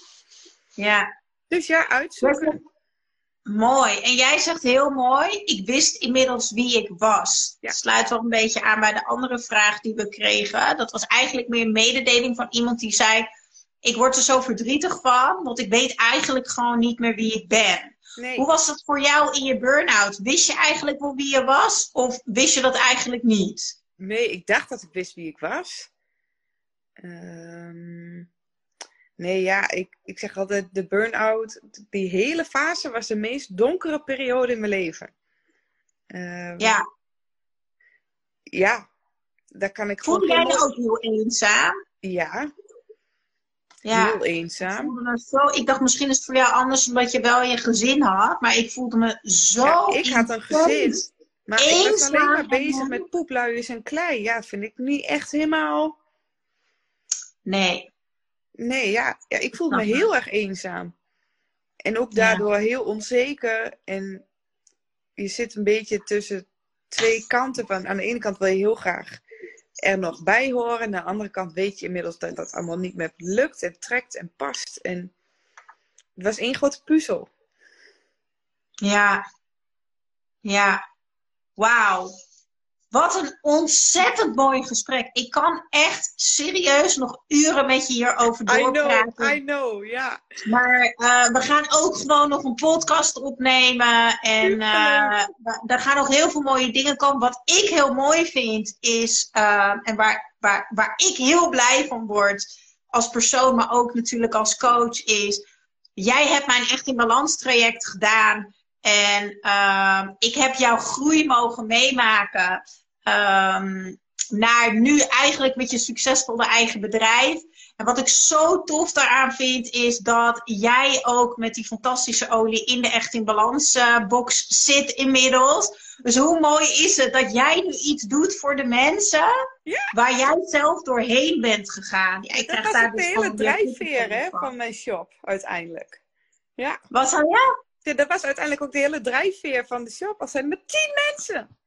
[SPEAKER 2] Ja.
[SPEAKER 3] Dus ja, uitzoeken.
[SPEAKER 2] Mooi. En jij zegt heel mooi, ik wist inmiddels wie ik was. Ja. Sluit wel een beetje aan bij de andere vraag die we kregen. Dat was eigenlijk meer een mededeling van iemand die zei, ik word er zo verdrietig van, want ik weet eigenlijk gewoon niet meer wie ik ben.
[SPEAKER 3] Nee.
[SPEAKER 2] Hoe was dat voor jou in je burn-out? Wist je eigenlijk wel wie je was? Of wist je dat eigenlijk niet?
[SPEAKER 3] Nee, ik dacht dat ik wist wie ik was. Ehm, nee, ja, ik, ik zeg altijd, de burn-out, die hele fase was de meest donkere periode in mijn leven. Ehm,
[SPEAKER 2] Ja.
[SPEAKER 3] Ja, daar kan ik
[SPEAKER 2] Voelde jij je ook heel eenzaam?
[SPEAKER 3] Ja,
[SPEAKER 2] Ja.
[SPEAKER 3] heel
[SPEAKER 2] Ik
[SPEAKER 3] eenzaam.
[SPEAKER 2] voelde me zo. Ik dacht misschien is het voor jou anders omdat je wel je gezin had, maar ik voelde me zo.
[SPEAKER 3] Ja, ik had een gezin, maar ik was alleen maar bezig met poepluiers en klei. Ja, vind ik niet echt helemaal...
[SPEAKER 2] Nee.
[SPEAKER 3] Nee, ja, ja ik voelde me heel erg eenzaam. En ook
[SPEAKER 2] Ja.
[SPEAKER 3] daardoor heel onzeker. En je zit een beetje tussen twee kanten. Van, aan de ene kant wil je heel graag er nog bij horen. Aan de andere kant weet je inmiddels dat dat allemaal niet meer lukt en trekt en past. En het was één grote puzzel.
[SPEAKER 2] Ja. Ja. Wauw. Wat een ontzettend mooi gesprek. Ik kan echt serieus nog uren met je hierover
[SPEAKER 3] I know,
[SPEAKER 2] doorpraten.
[SPEAKER 3] I know, ja.
[SPEAKER 2] Maar eh, we gaan ook gewoon nog een podcast opnemen. En eh, er gaan nog heel veel mooie dingen komen. Wat ik heel mooi vind is, eh, en waar, waar, waar ik heel blij van word als persoon, maar ook natuurlijk als coach, is jij hebt mijn Echt in Balans traject gedaan. En ik heb jouw groei mogen meemaken. Ehm, naar nu eigenlijk met je succesvolle eigen bedrijf. En wat ik zo tof daaraan vind, is dat jij ook met die fantastische olie in de Echt in Balans eh, box zit inmiddels. Dus hoe mooi is het dat jij nu iets doet voor de mensen
[SPEAKER 3] Ja.
[SPEAKER 2] waar jij zelf doorheen bent gegaan. Ja, ik
[SPEAKER 3] Dat
[SPEAKER 2] krijg
[SPEAKER 3] was
[SPEAKER 2] daar dus
[SPEAKER 3] hele drijfveer hè, van mijn shop, uiteindelijk. Ja,
[SPEAKER 2] Wat zei je?
[SPEAKER 3] Ja, dat was uiteindelijk ook de hele drijfveer van de shop. Al zijn er maar tien mensen.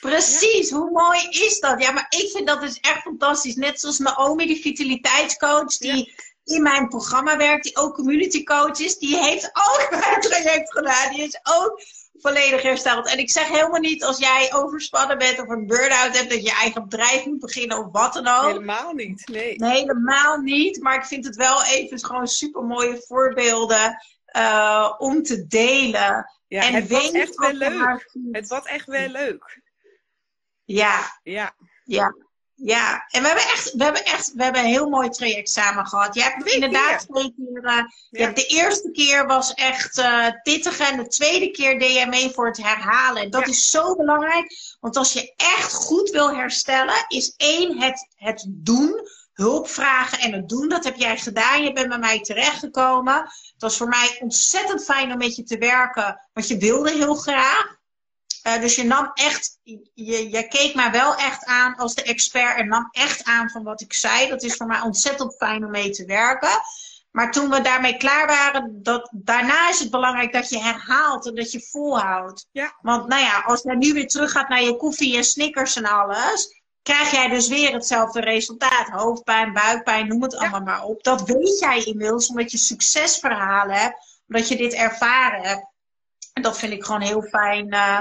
[SPEAKER 2] Precies, hoe mooi is dat? Ja, maar ik vind dat dus echt fantastisch. Net zoals Naomi, die vitaliteitscoach, die in mijn programma werkt, die ook community coach is, die heeft ook mijn traject gedaan. Die is ook volledig hersteld. En ik zeg helemaal niet als jij overspannen bent of een burn-out hebt, dat je eigen bedrijf moet beginnen of wat dan ook.
[SPEAKER 3] Helemaal niet, nee.
[SPEAKER 2] Nee, helemaal niet. Maar ik vind het wel even gewoon super mooie voorbeelden eh, om te delen.
[SPEAKER 3] Ja,
[SPEAKER 2] en
[SPEAKER 3] het was echt wel leuk. Het was echt wel leuk.
[SPEAKER 2] Ja,
[SPEAKER 3] Ja,
[SPEAKER 2] Ja, ja. En we hebben echt, we hebben echt, we hebben een heel mooi traject samen gehad. Je hebt
[SPEAKER 3] Twee
[SPEAKER 2] inderdaad twee keer. je
[SPEAKER 3] Ja.
[SPEAKER 2] hebt de eerste keer was echt eh pittig en de tweede keer deed je mee voor het herhalen. En dat
[SPEAKER 3] Ja.
[SPEAKER 2] is zo belangrijk, want als je echt goed wil herstellen, is één het, het doen, hulp vragen en het doen. Dat heb jij gedaan. Je bent bij mij terechtgekomen. Het was voor mij ontzettend fijn om met je te werken, want je wilde heel graag. Eh, dus je nam echt, je, je keek mij wel echt aan als de expert en nam echt aan van wat ik zei. Dat is voor mij ontzettend fijn om mee te werken. Maar toen we daarmee klaar waren, dat, daarna is het belangrijk dat je herhaalt en dat je volhoudt.
[SPEAKER 3] Ja.
[SPEAKER 2] Want nou ja, als jij nu weer terug gaat naar je koffie en snickers en alles, krijg jij dus weer hetzelfde resultaat. Hoofdpijn, buikpijn, noem het allemaal maar op. Dat weet jij inmiddels, omdat je succesverhalen hebt, omdat je dit ervaren hebt. En dat vind ik gewoon heel fijn. eh,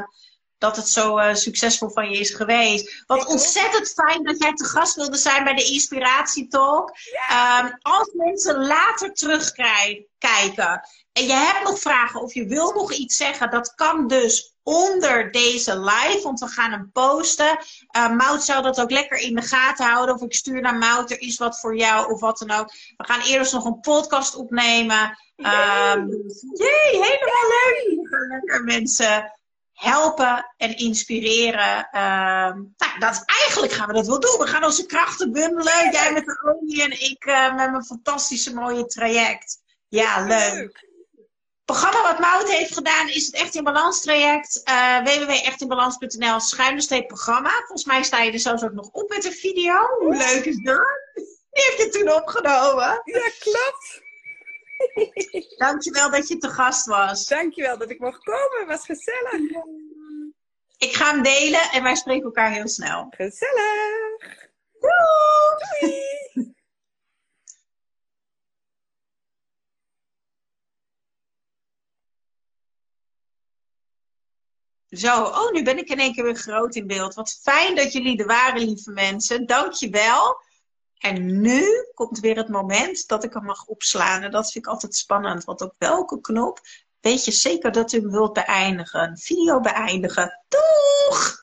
[SPEAKER 2] dat het zo eh, succesvol van je is geweest. Wat ontzettend fijn dat jij te gast wilde zijn bij de Inspiratietalk. Ehm, als mensen later terugkijken en je hebt nog vragen of je wil nog iets zeggen, dat kan dus onder deze live, want we gaan hem posten. Uh, Mout zou dat ook lekker in de gaten houden. Of ik stuur naar Mout, er is wat voor jou of wat dan ook. We gaan eerst nog een podcast opnemen. Um, jee, helemaal leuk. Lekker mensen helpen en inspireren. Um, nou, dat, eigenlijk gaan we dat wel doen. We gaan onze krachten bundelen. Jij met de olie en ik uh, met mijn fantastische mooie traject. Ja, leuk programma wat Mout heeft gedaan is het Echt in Balans traject. Uh, www.echtinbalans.nl schuine programma. Volgens mij sta je er zelfs ook nog op met een video. Hoe leuk is dat? Die heeft je toen opgenomen.
[SPEAKER 3] Ja, klopt.
[SPEAKER 2] Dankjewel dat je te gast was.
[SPEAKER 3] Dankjewel dat ik mocht komen. Het was gezellig.
[SPEAKER 2] Ik ga hem delen en wij spreken elkaar heel snel.
[SPEAKER 3] Gezellig.
[SPEAKER 2] Doei. Doei. Zo, oh, nu ben ik in één keer weer groot in beeld. Wat fijn dat jullie er waren, lieve mensen. Dank je wel. En nu komt weer het moment dat ik hem mag opslaan. En dat vind ik altijd spannend. Want op welke knop weet je zeker dat u hem wilt beëindigen? Video beëindigen. Doeg!